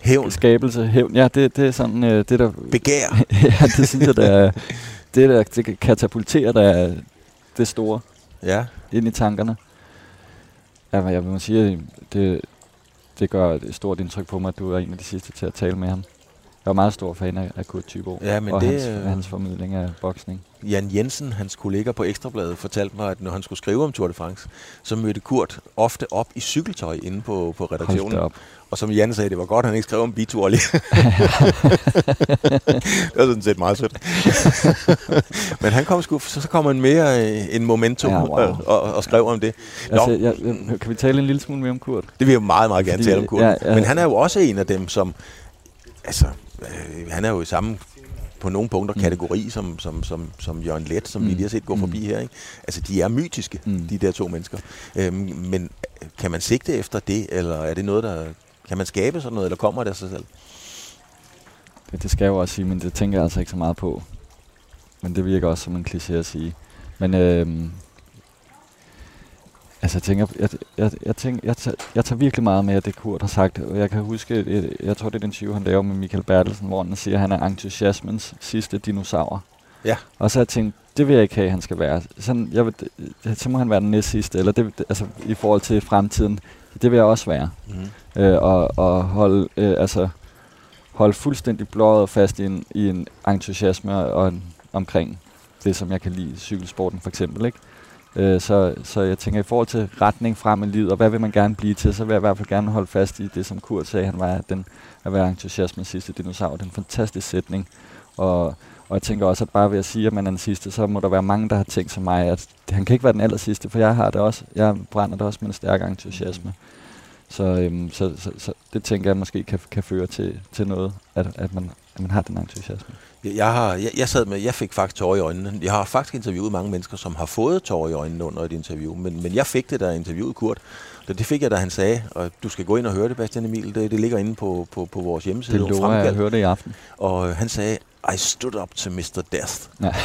Hævn, skabelse, hævn. Ja, det, det er sådan, øh, det der... *laughs* begær. *laughs* ja, det synes jeg, der er, det der det kan katapultere, der er det store Ja, ind i tankerne. Ja, jeg vil sige, det, det gør et stort indtryk på mig, at du er en af de sidste til at tale med ham. Jeg er meget stor fan af, af Kurt Thybo Ja, men og det, hans, øh, hans formidling af boksning. Jan Jensen, hans kollega på Ekstrabladet, fortalte mig, at når han skulle skrive om Tour de France, så mødte Kurt ofte op i cykeltøj inde på, på redaktionen. da op. Og som Jan sagde, det var godt, at han ikke skrev om bitur lige. *laughs* det var sådan set meget sødt. *laughs* Men han kom sgu, så, kom han mere øh, en momentum Ja, wow. og, og, og skrev om det. Nå, Altså, jeg, jeg, kan vi tale en lille smule mere om Kurt? det vil jeg meget, meget gerne Fordi- tale om Kurt. ja. ja. Men han er jo også en af dem, som... Altså, øh, han er jo i samme på nogle punkter Mm. kategori som, som, som, som Jørgen Let, som mm. vi lige har set gå Mm. forbi her. Ikke? Altså, de er mytiske, Mm. mm. de der to mennesker. Øhm, men øh, kan man sigte efter det, eller er det noget, der... Kan man skabe sådan noget, eller kommer det af sig selv? Det, det skal jeg jo også sige, men det tænker jeg altså ikke så meget på. Men det virker også som en kliché at sige. Men øhm, altså jeg tænker, jeg, jeg, jeg, tænker jeg, tager, jeg tager virkelig meget med, at det Kurt har sagt. Og jeg kan huske, et, jeg tror det er den interview, han laver med Michael Bertelsen, hvor han siger, at han er entusiasmens sidste dinosaur. Ja. Og så har jeg tænkt, det vil jeg ikke have, han skal være. Sådan, jeg vil, så må han være den næst sidste, eller det, altså i forhold til fremtiden, det vil jeg også være Mm. øh, og, og holde, øh, altså, holde fuldstændig blåret fast i en, i en entusiasme og en, omkring det, som jeg kan lide, cykelsporten for eksempel. Ikke? Øh, så, så jeg tænker, i forhold til retning frem i livet, og hvad vil man gerne blive til, så vil jeg i hvert fald gerne holde fast i det, som Kurt sagde, han var den, at være med sidste dinosaur. Det er en fantastisk sætning. Og, og jeg tænker også, at bare ved at sige, at man er den sidste, så må der være mange, der har tænkt som mig, at han kan ikke være den aller sidste, for jeg har det også. Jeg brænder det også med en stærk entusiasme. Så, øhm, så, så, så det tænker jeg måske kan, kan føre til, til noget, at, at, man, at man har den entusiasme. Jeg, har, jeg, jeg sad med, jeg fik faktisk tårer i øjnene. Jeg har faktisk interviewet mange mennesker, som har fået tårer i øjnene under et interview, men, men jeg fik det, da jeg interviewede Kurt. Det, det fik jeg, da han sagde, og du skal gå ind og høre det, Bastian Emil. Det, det ligger inde på, på, på vores hjemmeside. Det lover jeg høre det i aften. Og øh, han sagde, I stood up to Mr. Death,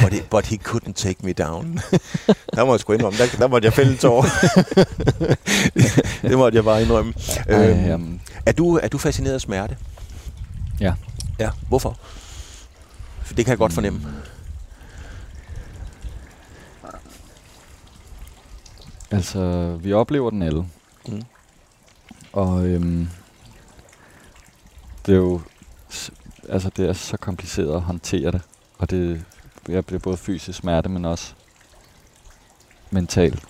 but, he, but he couldn't take me down. *laughs* der må jeg sgu indrømme, der, der måtte jeg fælde en tår. *laughs* det måtte jeg bare indrømme. Ej, Øhm, er, du, er du fascineret af smerte? ja. Ja, hvorfor? Det kan jeg godt fornemme. Altså, vi oplever den alle. Mm. Og øhm, det er jo... altså det er så kompliceret at håndtere det. Og det, jeg bliver både fysisk smerte, men også mentalt.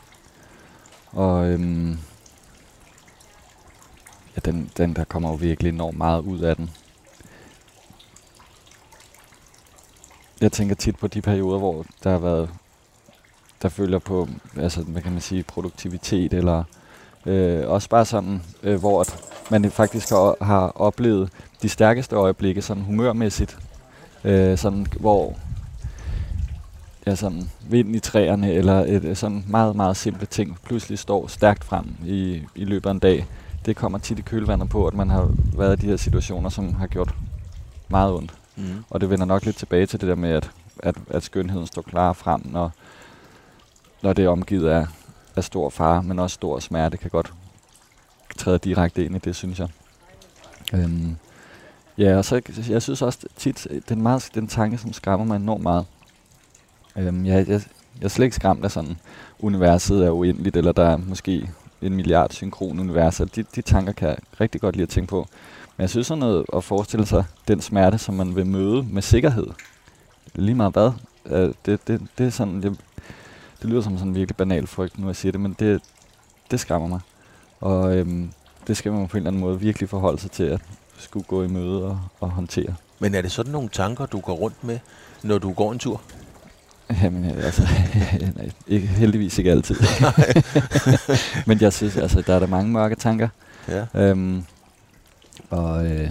Og øhm, ja, den, den der kommer jo virkelig enormt meget ud af den. Jeg tænker tit på de perioder, hvor der har været, der følger på, altså hvad kan man sige, produktivitet, eller øh, også bare sådan, øh, hvor at man faktisk har, har oplevet de stærkeste øjeblikke, sådan humørmæssigt, øh, sådan, hvor ja, sådan vind i træerne, eller et, øh, sådan meget, meget simple ting, pludselig står stærkt frem i, i løbet af en dag. Det kommer tit i kølvandet på, at man har været i de her situationer, som har gjort meget ondt. Mm. Og det vender nok lidt tilbage til det der med, at, at, at skønheden står klar frem, når, når det er omgivet af, af stor fare, men også stor smerte, kan godt træde direkte ind i det, synes jeg. Øhm, ja, og så jeg synes også tit, den, meget, den tanke, som skræmmer mig enormt meget, øhm, jeg, jeg, jeg er slet ikke skræmt af sådan, universet er uendeligt, eller der er måske en milliard synkron universer. De, de tanker kan jeg rigtig godt lide at tænke på. Men jeg synes sådan noget at forestille sig den smerte, som man vil møde med sikkerhed. Lige meget hvad. Øh, det, det, det er sådan, det, det lyder som sådan en virkelig banal frygt, nu jeg siger det, men det, det skræmmer mig. Og øhm, det skal man på en eller anden måde virkelig forholde sig til at skulle gå i møde og, og håndtere. Men er det sådan nogle tanker, du går rundt med, når du går en tur? Jamen, øh, altså, *laughs* nej, ikke, heldigvis ikke altid. *laughs* Men jeg synes, altså, der er der mange mørke tanker. Ja. Øhm, og øh,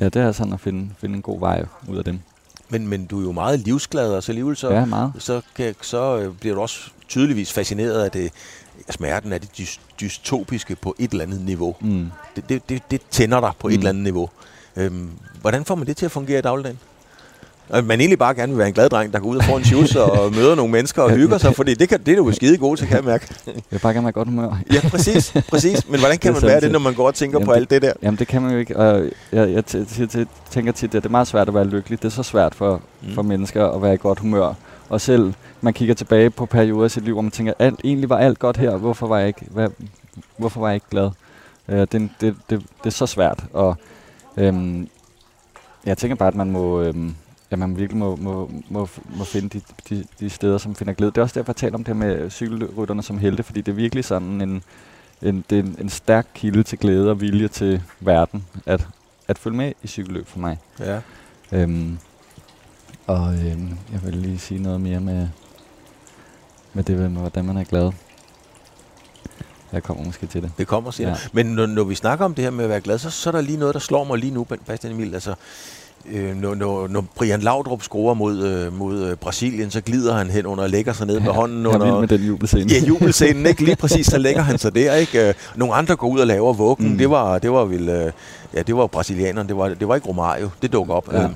ja, det er sådan at finde, finde en god vej ud af dem. Men, men du er jo meget livsglad, og så alligevel så, ja, meget. så, kan, så øh, bliver du også tydeligvis fascineret af det, smerten af det dystopiske på et eller andet niveau. Mm. Det, det, det, det tænder dig på mm. et eller andet niveau. Øhm, hvordan får man det til at fungere i dagligdagen? Og man egentlig bare gerne vil være en glad dreng, der går ud og får en shoes og *laughs* møder nogle mennesker og hygger sig, fordi det, kan, det er du jo skide god til, kan jeg mærke. Jeg vil bare gerne være godt humør. ja, præcis, præcis. Men hvordan kan man være det, når man går og tænker jamen, på alt det der? Jamen, det kan man jo ikke. Og jeg, jeg tænker tit, at det er meget svært at være lykkelig. Det er så svært for, mm. for mennesker at være i godt humør. Og selv man kigger tilbage på perioder i sit liv, hvor man tænker, alt, egentlig var alt godt her. Hvorfor var jeg ikke, hvad, hvorfor var jeg ikke glad? Uh, det, det, det, det er så svært. Og øhm, jeg tænker bare, at man må... Øhm, ja, man virkelig må, må, må, må finde de, de, de steder, som finder glæde. Det er også derfor, jeg taler om det her med cykelrytterne som helte, fordi det er virkelig sådan en, en, det er en, en stærk kilde til glæde og vilje til verden, at, at følge med i cykelløb for mig. Ja. Øhm, og øhm, jeg vil lige sige noget mere med, med det med, hvordan man er glad. Jeg kommer måske til det. Det kommer, siger ja. Men når, når vi snakker om det her med at være glad, så, så er der lige noget, der slår mig lige nu, Bastian Emil. Altså, øh, når, når, når Brian Laudrup scorer mod, øh, mod øh, Brasilien, så glider han hen under og lægger sig ned med hånden. Jeg under, med den jubelscene. Ja, jubelscenen, ikke? Lige præcis, så lægger han sig der, ikke? Øh, nogle andre går ud og laver vuggen. Mm. Det var, det var vel, øh, ja, det var brasilianerne, det var, det var ikke Romario, det dukker op. Ja. Øh.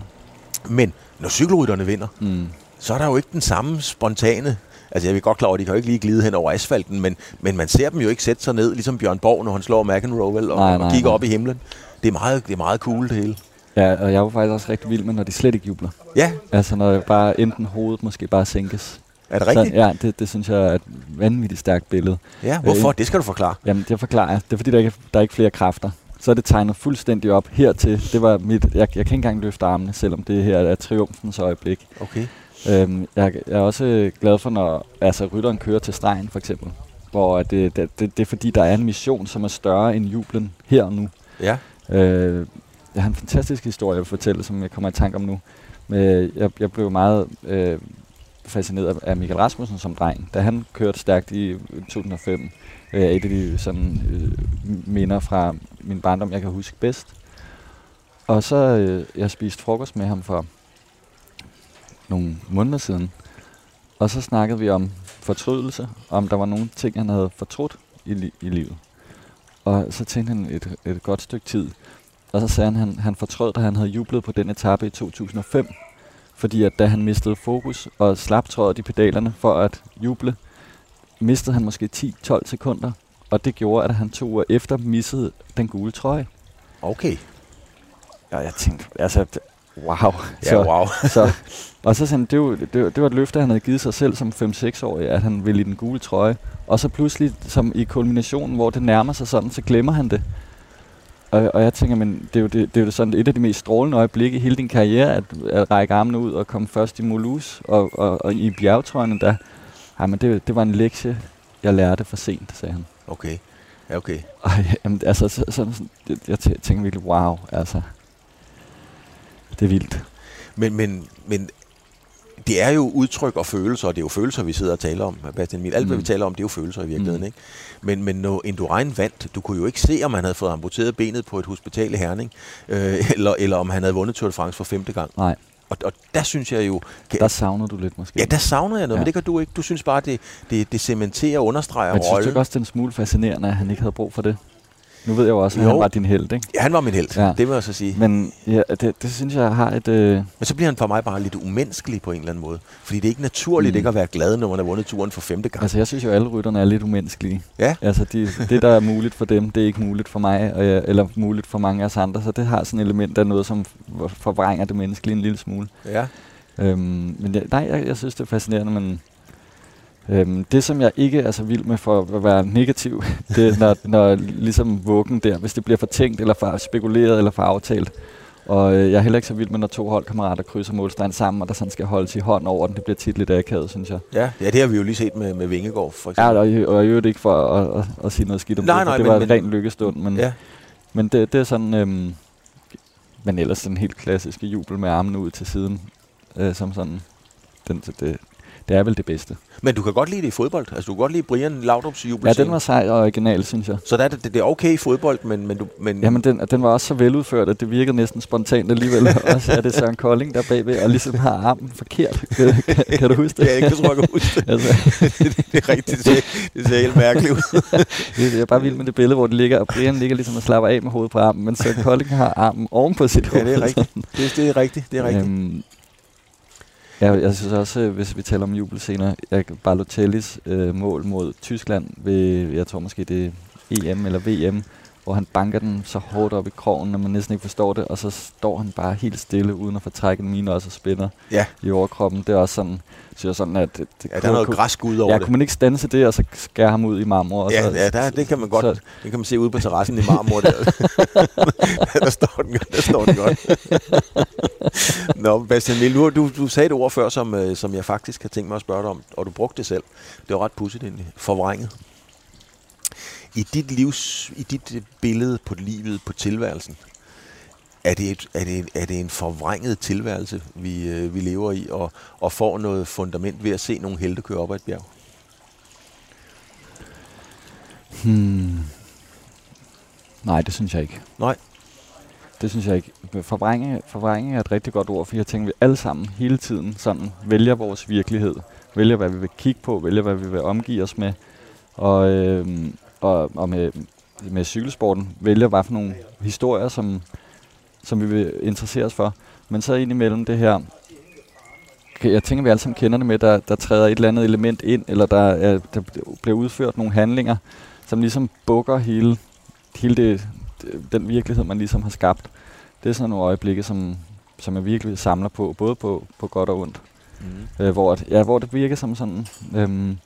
Men når cykelrytterne vinder, mm. så er der jo ikke den samme spontane Altså jeg vil godt klar over, at de kan jo ikke lige glide hen over asfalten, men, men man ser dem jo ikke sætte sig ned, ligesom Bjørn Borg, når han slår McEnroe vel, og, nej, nej, og kigger nej. op i himlen. Det er meget, det er meget cool det hele. Ja, og jeg var faktisk også rigtig vild med, når de slet ikke jubler. Ja. Altså når det bare enten hovedet måske bare sænkes. Er det rigtigt? Så, ja, det, det synes jeg er et vanvittigt stærkt billede. Ja, hvorfor? Øh, det skal du forklare. Jamen, det forklarer jeg. Det er fordi, der ikke, der er ikke flere kræfter. Så er det tegnet fuldstændig op hertil. Det var mit, jeg, jeg kan ikke engang løfte armene, selvom det her er triumfens øjeblik. Okay. Øhm, jeg, jeg er også glad for, når altså, rytteren kører til stregen, for eksempel. Hvor det, det, det, det er fordi, der er en mission, som er større end jublen her og nu. Ja. Øh, jeg har en fantastisk historie, jeg fortælle, som jeg kommer i tanke om nu. Men øh, jeg, jeg blev meget øh, fascineret af Michael Rasmussen som dreng, da han kørte stærkt i 2005. Øh, et af de sådan, øh, minder fra min barndom, jeg kan huske bedst. Og så øh, jeg spiste frokost med ham for nogle måneder siden. Og så snakkede vi om fortrydelse, om der var nogle ting, han havde fortrudt i, li- i livet. Og så tænkte han et, et godt stykke tid, og så sagde han, at han, han fortrød, da han havde jublet på den etape i 2005. Fordi at da han mistede fokus og slap trådet i pedalerne for at juble, mistede han måske 10-12 sekunder. Og det gjorde, at han to uger efter missede den gule trøje. Okay. Ja, jeg tænkte, altså, wow. *laughs* Ja, så, wow. *laughs* så, og så sagde han, det var, det, det var et løfte, han havde givet sig selv som 5-6-årig, at han ville i den gule trøje. Og så pludselig, som i kulminationen, hvor det nærmer sig sådan, så glemmer han det. Og, og jeg tænker, men det er, jo det, det er jo sådan et af de mest strålende øjeblikke i hele din karriere, at, at række armene ud og komme først i Molus og, og, og i bjergtrøjerne, der, ej, men det, det var en lektie, jeg lærte for sent, sagde han. Okay. Ja, okay. Og jamen, altså, så, sådan, jeg, jeg tænker virkelig, wow, altså, det er vildt. Men, men, men det er jo udtryk og følelser, og det er jo følelser, vi sidder og taler om, Bastian Emil. Alt, mm. hvad vi taler om, det er jo følelser i virkeligheden, mm. ikke? Men, men når Indurain vandt, du kunne jo ikke se, om han havde fået amputeret benet på et hospital i Herning, øh, eller, eller om han havde vundet Tour de France for femte gang. Nej. Og, og der synes jeg jo... Kan, der savner du lidt måske. Ja, der savner jeg noget, ja. men det gør du ikke. Du synes bare, det, det, det cementerer og understreger rollen. Men synes du også, det er en smule fascinerende, at han ikke havde brug for det? Nu ved jeg jo også, at jo. han var din held, ikke? Ja, han var min held. Ja. Det vil jeg så sige. Men ja, det, det synes jeg har et... Øh... Men så bliver han for mig bare lidt umenneskelig på en eller anden måde. Fordi det er ikke naturligt mm. ikke at være glad, når man har vundet turen for femte gang. Altså, jeg synes jo, at alle rytterne er lidt umenneskelige. Ja. Altså, de, det, der er muligt for dem, det er ikke muligt for mig, og jeg, eller muligt for mange af os andre. Så det har sådan et element af noget, som forvrænger det menneskelige en lille smule. Ja. Øhm, men jeg, nej, jeg, jeg synes, det er fascinerende, men Øhm, det, som jeg ikke er så vild med for at være negativ, *laughs* det er, når, når ligesom vuggen der, hvis det bliver for tænkt, eller for spekuleret, eller for aftalt. Og øh, jeg er heller ikke så vild med, når to holdkammerater krydser målstregen sammen, og der sådan skal holdes i hånd over den. Det bliver tit lidt akavet, synes jeg. Ja, ja det har vi jo lige set med, med Vingegaard, for eksempel. Ja, og, og jeg det ikke for at, at, at, sige noget skidt om nej, det, nej, det men, var men, en ren lykkestund. Men, ja. men det, det er sådan, øhm, men ellers den helt klassiske jubel med armene ud til siden, øh, som sådan, den, det, det er vel det bedste. Men du kan godt lide det i fodbold. Altså, du kan godt lide Brian Laudrup's jubel. Ja, den var sej og original, synes jeg. Så der, det, det er okay i fodbold, men... men, du, men ja, men den, den var også så veludført, at det virkede næsten spontant alligevel. *laughs* også er det Søren Kolding der bagved, og ligesom har armen forkert. kan, *laughs* kan, kan du huske det? ja, jeg tror, jeg kan huske det. altså. det, *laughs* det, er rigtigt. Det ser, det ser helt mærkeligt ud. det er bare vildt med det billede, hvor det ligger, og Brian ligger ligesom og slapper af med hovedet på armen, men Søren Kolding har armen oven på sit hoved. Ja, det er rigtigt. Det, det er rigtigt. Det er rigtigt. Øhm, Ja, jeg synes også, øh, hvis vi taler om jubelscener, jeg, Balotellis øh, mål mod Tyskland ved, jeg tror måske det EM eller VM, hvor han banker den så hårdt op i krogen, at man næsten ikke forstår det, og så står han bare helt stille, uden at få trækket mine også og spænder ja. i overkroppen. Det er også sådan, synes jeg sådan, at... Det, det ja, der er noget græsk ud over ja, det. kunne man ikke stanse det, og så skære ham ud i marmor? Og ja, så, ja der, det kan man godt. Så, det kan man se ude på terrassen i marmor. Der, *laughs* der, står den, der står den godt. Nå, Bastian Mill, du, du, du sagde et ord før, som, øh, som jeg faktisk har tænkt mig at spørge dig om, og du brugte det selv. Det var ret pudsigt egentlig. Forvrænget. I dit livs, i dit billede på livet, på tilværelsen, er det, et, er det, er det en forvrænget tilværelse, vi, øh, vi lever i, og, og får noget fundament ved at se nogle helte køre op ad et bjerg? Hmm. Nej, det synes jeg ikke. Nej. Det synes jeg ikke. Forvrængning, forvrængning er et rigtig godt ord, for jeg tænker, at vi alle sammen hele tiden sådan vælger vores virkelighed. Vælger, hvad vi vil kigge på, vælger, hvad vi vil omgive os med. Og, øh, og, og med, med cykelsporten vælger, hvad for nogle historier, som, som vi vil interessere os for. Men så ind imellem det her, jeg tænker, vi alle sammen kender det med, der, der træder et eller andet element ind, eller der, er, der bliver udført nogle handlinger, som ligesom bukker hele, hele det, den virkelighed, man ligesom har skabt. Det er sådan nogle øjeblikke, som, som jeg virkelig samler på, både på, på godt og ondt. Mm. Øh, hvor, ja, hvor det virker som sådan... Øhm,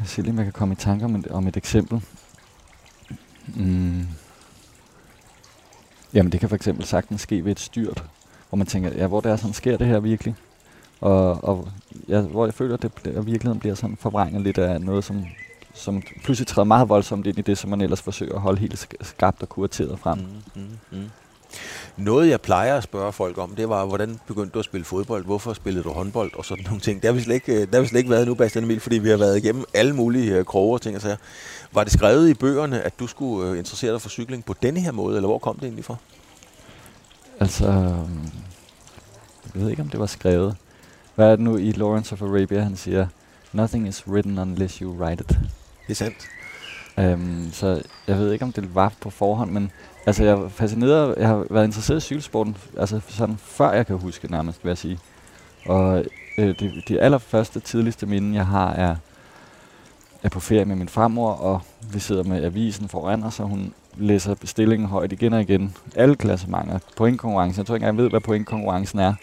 jeg ser lige, om jeg kan komme i tanke om et, om et eksempel. Mm. Jamen, det kan for eksempel sagtens ske ved et styrt, hvor man tænker, ja, hvor det er sådan, sker det her virkelig? Og, og ja, hvor jeg føler, at, det, at virkeligheden bliver sådan forvrænget lidt af noget, som, som pludselig træder meget voldsomt ind i det, som man ellers forsøger at holde helt skabt og kurateret frem. Mm, mm, mm. Noget, jeg plejer at spørge folk om, det var, hvordan begyndte du at spille fodbold? Hvorfor spillede du håndbold? Og sådan nogle ting. Det har vi slet ikke, øh, det har vi slet ikke været nu, Bastian Emil, fordi vi har været igennem alle mulige uh, kroge og ting og sager. Var det skrevet i bøgerne, at du skulle uh, interessere dig for cykling på denne her måde, eller hvor kom det egentlig fra? Altså, jeg ved ikke, om det var skrevet. Hvad er det nu i Lawrence of Arabia, han siger? Nothing is written unless you write it. Det er sandt. Um, så jeg ved ikke, om det var på forhånd, men altså, jeg er fascineret. Jeg har været interesseret i cykelsporten, altså sådan før jeg kan huske nærmest, vil jeg sige. Og øh, det, de allerførste, tidligste minde, jeg har, er, er på ferie med min farmor, og vi sidder med avisen foran os, og hun læser bestillingen højt igen og igen. Alle klassementer, pointkonkurrencen. Jeg tror ikke engang, jeg ved, hvad pointkonkurrencen er.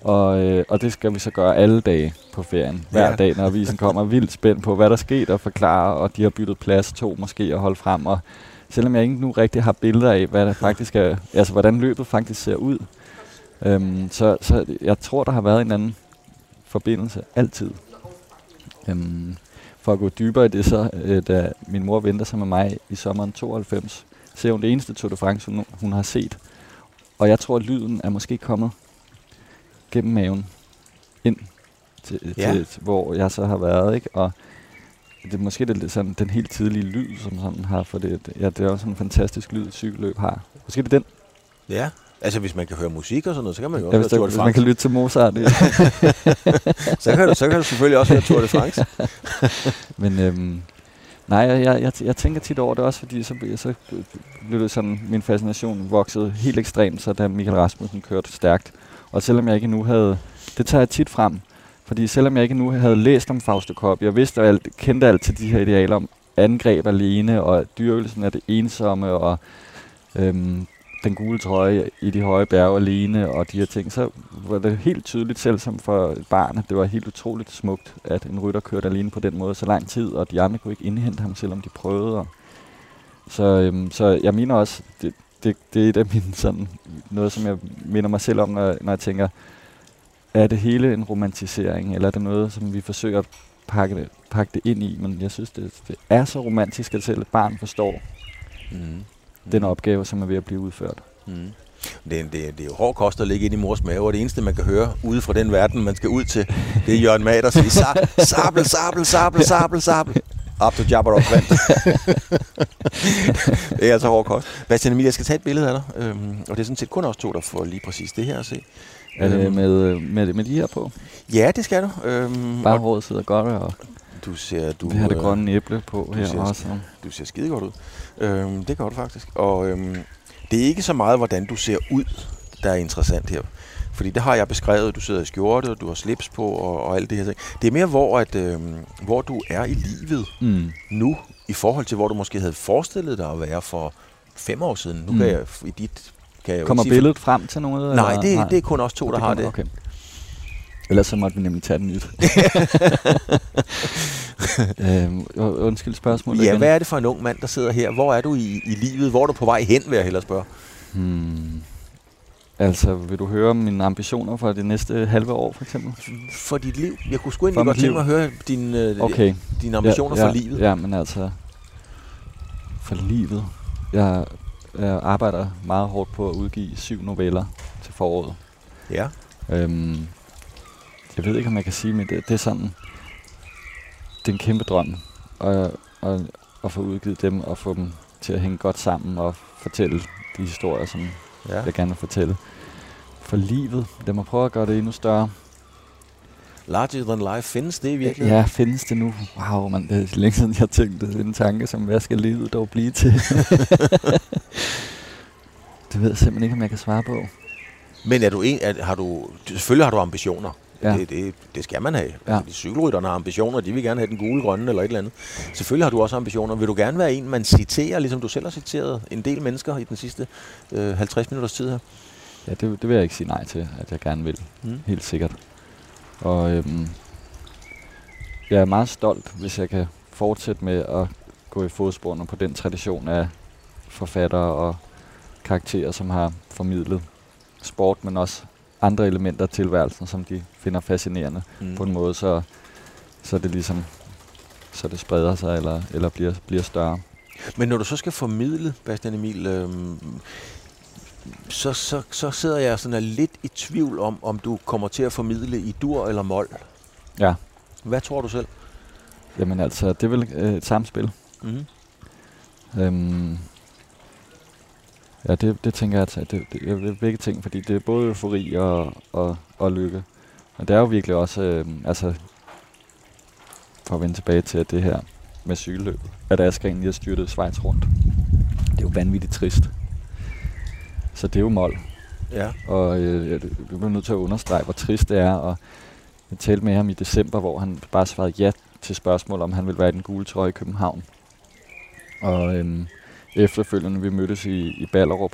Og, øh, og det skal vi så gøre alle dage på ferien. Hver ja. dag, når avisen kommer vildt spændt på, hvad der skete, og forklare, og de har byttet plads to måske, og holde frem, og selvom jeg ikke nu rigtig har billeder af, hvad der faktisk er, altså hvordan løbet faktisk ser ud, øhm, så, så jeg tror, der har været en anden forbindelse altid. Øhm, for at gå dybere i det, så øh, da min mor venter sig med mig i sommeren 92, ser hun det eneste Tour de France, hun, hun har set. Og jeg tror, at lyden er måske kommet gennem maven ind til, Ja. til, til hvor jeg så har været, ikke? Og det er måske det, sådan, den helt tidlige lyd, som sådan har, for det, ja, det er også en fantastisk lyd, et cykelløb har. Måske det er den, Ja. Altså, hvis man kan høre musik og sådan noget, så kan man jo ja, også hvis, høre Tour de hvis man France. kan lytte til Mozart. Det. *laughs* så, kan du, så kan du selvfølgelig også høre Tour de France. *laughs* Men øhm, nej, jeg, jeg, jeg, jeg tænker tit over det også, fordi så, så blev det sådan, min fascination voksede helt ekstremt, så da Michael Rasmussen kørte stærkt. Og selvom jeg ikke nu havde, det tager jeg tit frem, fordi selvom jeg ikke nu havde læst om Fausto Kopp, jeg vidste alt, kendte alt til de her idealer om angreb alene, og dyrkelsen af det ensomme, og øhm, den gule trøje i de høje bjerge alene, og de her ting, så var det helt tydeligt, selv som for et barn, at det var helt utroligt smukt, at en rytter kørte alene på den måde så lang tid, og de andre kunne ikke indhente ham, selvom de prøvede. Og så, øhm, så jeg mener også, det, det, det er et af mine sådan, noget, som jeg minder mig selv om, når, når jeg tænker, er det hele en romantisering, eller er det noget, som vi forsøger at pakke det, pakke det ind i, men jeg synes, det, det er så romantisk, at selv et barn forstår Mm. den opgave, som er ved at blive udført. Mm. Det, er- det, det er jo hård kost at ligge inde i mors mave, og det eneste, man kan høre ude fra den verden, man skal ud til, det er Jørgen Mader sige, "Sa- sabel, sabel, sabel, sabel, sabel. To Jabberop vandt. *laughs* det er altså hård kost. Bastian Emil, jeg skal tage et billede af dig, øhm, og det er sådan set kun os to, der får lige præcis det her at se. Er det Øhm, med, øh, med, med de her på? Ja, det skal du. Øhm, Bare håret sidder godt, og du ser, du, vi har det øh, grønne æble på du her ser- også. Du ser skide godt ud. Øhm, det gør du faktisk. Og øhm, det er ikke så meget, hvordan du ser ud, der er interessant her. Fordi det har jeg beskrevet. Du sidder i skjorte, og du har slips på, og, og alt det her ting. Det er mere, hvor, at, øhm, hvor du er i livet Mm. nu, i forhold til, hvor du måske havde forestillet dig at være for fem år siden. Nu Mm. kan jeg i dit... Kan jeg Kommer sige, billedet frem til noget? Nej, eller? det, det er kun os to, der har kommer- det. Okay. Ellers så måtte vi nemlig tage den nyt. *laughs* øhm, undskyld spørgsmålet Ja, igen. hvad er det for en ung mand, der sidder her? Hvor er du i, i livet? Hvor er du på vej hen, vil jeg hellere spørge. Hmm. Altså, vil du høre mine ambitioner for det næste halve år, for eksempel? For dit liv. Jeg kunne sgu egentlig For godt tænke mig at høre dine, øh, Okay. dine ambitioner ja, for ja, livet. Ja, men altså, for livet. Jeg, jeg arbejder meget hårdt på at udgive syv noveller til foråret. Ja. Øhm, jeg ved ikke, om jeg kan sige, men det, det er sådan, det er en kæmpe drøm at, at, at få udgivet dem og få dem til at hænge godt sammen og fortælle de historier, som ja. jeg gerne vil fortælle. For livet, lad mig prøve at gøre det endnu større. Larger than life, findes det i virkeligheden? Ja, findes det nu? Wow, man, det er længe siden, jeg tænkte en tanke, som hvad skal livet dog blive til? *laughs* det ved jeg simpelthen ikke, om jeg kan svare på. Men er du en, er, har du, selvfølgelig har du ambitioner. Ja. Det, det, det skal man have. Ja. Ja. De cykelrytterne har ambitioner, de vil gerne have den gule, grønne eller et eller andet. Selvfølgelig har du også ambitioner. Vil du gerne være en, man citerer, ligesom du selv har citeret en del mennesker i den sidste øh, 50 minutters tid her? Ja, det, det vil jeg ikke sige nej til, at jeg gerne vil. Mm. Helt sikkert. Og øhm, jeg er meget stolt, hvis jeg kan fortsætte med at gå i fodsporene på den tradition af forfattere og karakterer, som har formidlet sport, men også andre elementer af tilværelsen, som de finder fascinerende Mm. på en måde, så, så det ligesom så det spreder sig eller, eller bliver, bliver større. Men når du så skal formidle, Bastian Emil, øhm, så, så, så sidder jeg sådan lidt i tvivl om, om du kommer til at formidle i dur eller mol. Ja. Hvad tror du selv? Jamen altså, det er vel øh, et samspil. Mm. Øhm, ja, det, det tænker jeg, at det, det er begge ting, fordi det er både eufori og, og, og lykke. Og det er jo virkelig også, øh, altså, for at vende tilbage til at det her med cykelløbet, at Askren lige har styrtet Schweiz rundt. Det er jo vanvittigt trist. Så det er jo mål. Ja. Og øh, jeg jeg bliver nødt til at understrege, hvor trist det er. Og jeg talte med ham i december, hvor han bare svarede ja til spørgsmål, om han ville være i den gule trøje i København. Og øhm, efterfølgende, vi mødtes i, i Ballerup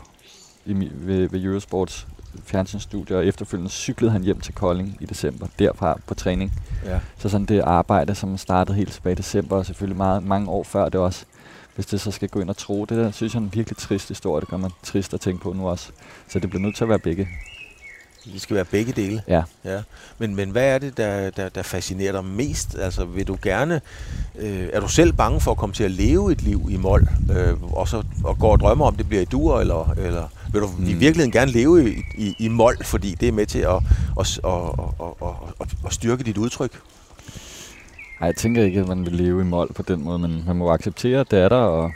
i, ved, ved Eurosports fjernsynsstudie, og efterfølgende cyklede han hjem til Kolding i december, derfra på træning. ja. Så sådan det arbejde, som startede helt tilbage i december, og selvfølgelig meget, mange år før det også, hvis det så skal gå ind og tro. Det der synes jeg er en virkelig trist historie. Det gør man trist at tænke på nu også. Så det bliver nødt til at være begge. Det skal være begge dele. Ja. ja. Men, men hvad er det, der, der, der fascinerer dig mest? Altså, vil du gerne... Øh, er du selv bange for at komme til at leve et liv i mål, øh, og, så, og går og drømmer om, det bliver i dur, eller, eller vil du mm. i virkeligheden gerne leve i, i, i mål, fordi det er med til at, at, at, at, at, at, at styrke dit udtryk? Nej, jeg tænker ikke, at man vil leve i mål på den måde, men man må acceptere, at det er der, og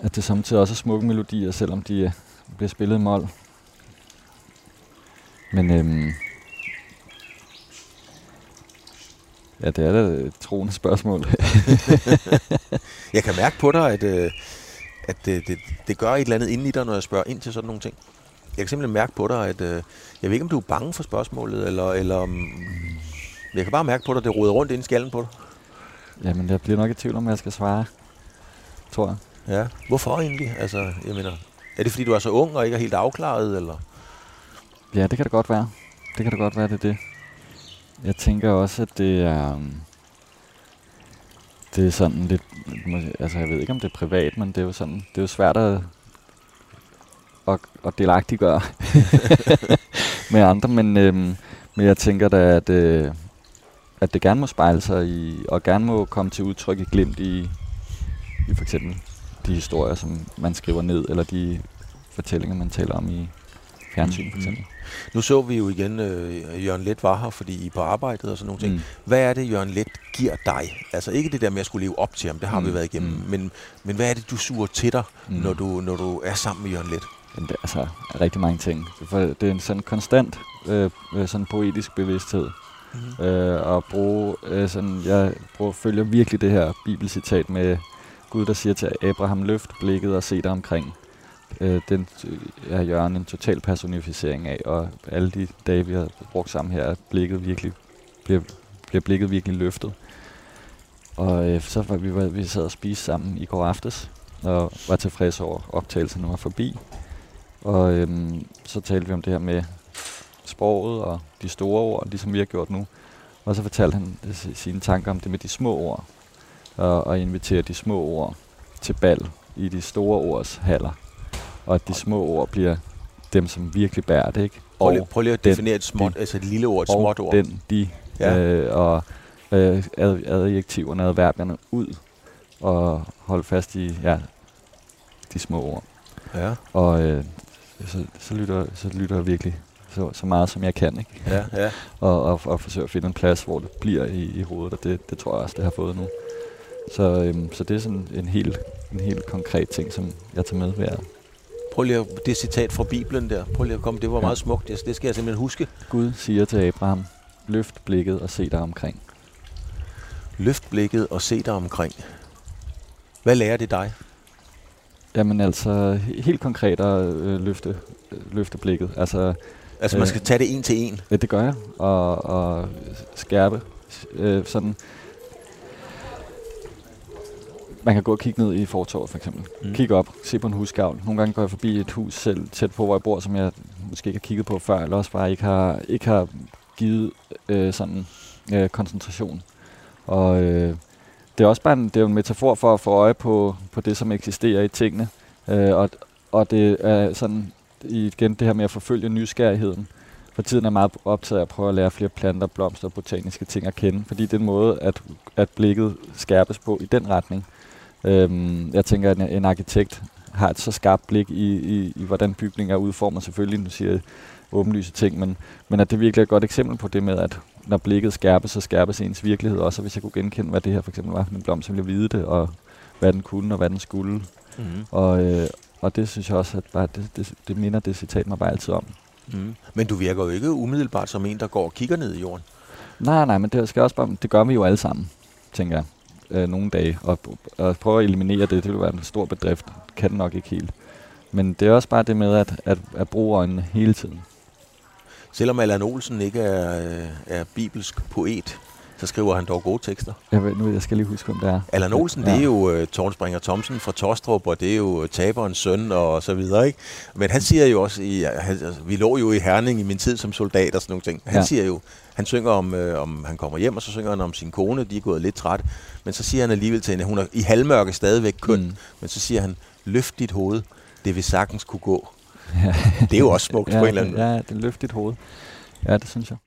at det samtidig også er smukke melodier, selvom de bliver spillet i mål. Men øhm, ja, det er da et troende spørgsmål. *laughs* jeg kan mærke på dig, at, øh, at det, det, det gør et eller andet inden i dig, når jeg spørger ind til sådan nogle ting. Jeg kan simpelthen mærke på dig, at øh, jeg ved ikke, om du er bange for spørgsmålet, eller, eller om... Jeg kan bare mærke på dig, at det roder rundt ind i skallen på dig. Jamen, jeg bliver nok i tvivl om, jeg skal svare, tror jeg. Ja, hvorfor egentlig? Altså, jeg mener, er det fordi, du er så ung og ikke er helt afklaret, eller? Ja, det kan det godt være. Det kan det godt være, det er det. Jeg tænker også, at det er... Um, det er sådan lidt... Altså, jeg ved ikke, om det er privat, men det er jo sådan... Det er jo svært at, at, at delagtiggøre *laughs* med andre, men, øhm, men jeg tænker da, at, øh, at det gerne må spejle sig i, og gerne må komme til udtryk i glimt i, i for eksempel de historier, som man skriver ned, eller de fortællinger, man taler om i fjernsyn for eksempel. Nu så vi jo igen, øh, Jørgen Let var her, fordi I på arbejdet og sådan nogle ting. Mm. Hvad er det, Jørgen Let giver dig? Altså ikke det der med at skulle leve op til ham, det har mm. vi været igennem. Mm. Men, men hvad er det, du suger til dig, mm. når, du, når du er sammen med Jørgen Let? Jamen, det altså rigtig mange ting. For det er en sådan konstant øh, øh sådan poetisk bevidsthed. Mm-hmm. Øh, og bruge, øh, sådan, jeg bruger, følger virkelig det her bibelcitat med Gud, der siger til Abraham, løft blikket og se dig omkring øh, den øh, er Jørgen en total personificering af, og alle de dage, vi har brugt sammen her, er blikket virkelig, bliver, bliver blikket virkelig løftet. Og øh, så var vi, var, vi sad og spiste sammen i går aftes, og var tilfredse over optagelsen var forbi. Og øhm, så talte vi om det her med sproget og de store ord, ligesom vi har gjort nu. Og så fortalte han øh, sine tanker om det med de små ord, og, og invitere de små ord til bal i de store ords haller og at de små ord bliver dem, som virkelig bærer det, ikke? Prøv lige, prøv lige at definere den, et, småt, de, altså et lille ord, et småt ord. den, de, ja. øh, og øh, ad, adjektiverne, adverbierne ud, og holde fast i ja, de små ord. Ja. Og øh, så, så, lytter, så lytter jeg virkelig så, så meget, som jeg kan, ikke? Ja, ja. *laughs* og, og, og forsøge at finde en plads, hvor det bliver i, i hovedet, og det, det tror jeg også, det har fået nu. Så, øhm, så det er sådan en helt, en helt konkret ting, som jeg tager med hver, Prøv lige at, det citat fra Bibelen der. Prøv lige at komme. Det var ja. meget smukt. Det, det skal jeg simpelthen huske. Gud siger til Abraham, løft blikket og se dig omkring. Løft blikket og se dig omkring. Hvad lærer det dig? Jamen altså, helt konkret at øh, løfte, øh, løfte blikket. Altså, altså man øh, skal tage det en til en? Ja, det gør jeg. Og, og skærpe øh, sådan man kan gå og kigge ned i fortorvet for eksempel. Mm. Kigge op, se på en husgavl. Nogle gange går jeg forbi et hus selv tæt på, hvor jeg bor, som jeg måske ikke har kigget på før, eller også bare ikke har, ikke har givet øh, sådan øh, koncentration. Og øh, det er også bare en, det er en metafor for at få øje på, på det, som eksisterer i tingene. Øh, og, og det er sådan igen det her med at forfølge nysgerrigheden. For tiden er meget optaget af at prøve at lære flere planter, blomster og botaniske ting at kende, fordi det er en måde, at, at blikket skærpes på i den retning. Øhm, jeg tænker, at en, en arkitekt har et så skarpt blik i, i, i hvordan bygninger er udformet. Selvfølgelig, nu siger jeg åbenlyse ting, men, men at det virkelig er et godt eksempel på det med, at når blikket skærpes, så skærpes ens virkelighed også. Og hvis jeg kunne genkende, hvad det her for eksempel var med en blomst, så ville jeg vide det, og hvad den kunne, og hvad den skulle. Mm-hmm. Og, øh, og det synes jeg også, at bare det, det, det minder det citat mig bare altid om. Mm. Men du virker jo ikke umiddelbart som en, der går og kigger ned i jorden. Nej, nej, men det, skal også bare, det gør vi jo alle sammen, tænker jeg øh, nogle dage, og, og prøve at eliminere det, det vil være en stor bedrift. Kan det nok ikke helt. Men det er også bare det med at, at, at bruge øjnene hele tiden. Selvom Allan Olsen ikke er, øh, er bibelsk poet, så så skriver han dog gode tekster. Jeg, ved, nu, jeg skal lige huske, hvem det er. Allan Olsen, ja. det er jo uh, Tornspringer Thomsen fra Tostrup, og det er jo taberens søn og så videre, ikke? Men han siger jo også, i, han, altså, vi lå jo i Herning i min tid som soldat og sådan nogle ting. Han ja. siger jo, han synger om, øh, om han kommer hjem, og så synger han om sin kone, de er gået lidt træt. Men så siger han alligevel til hende, hun er i halvmørke stadigvæk køn, mm. men så siger han, løft dit hoved, det vil sagtens kunne gå. Ja. det er jo også smukt ja, på en eller anden måde. Ja, det løft dit hoved. Ja, det synes jeg.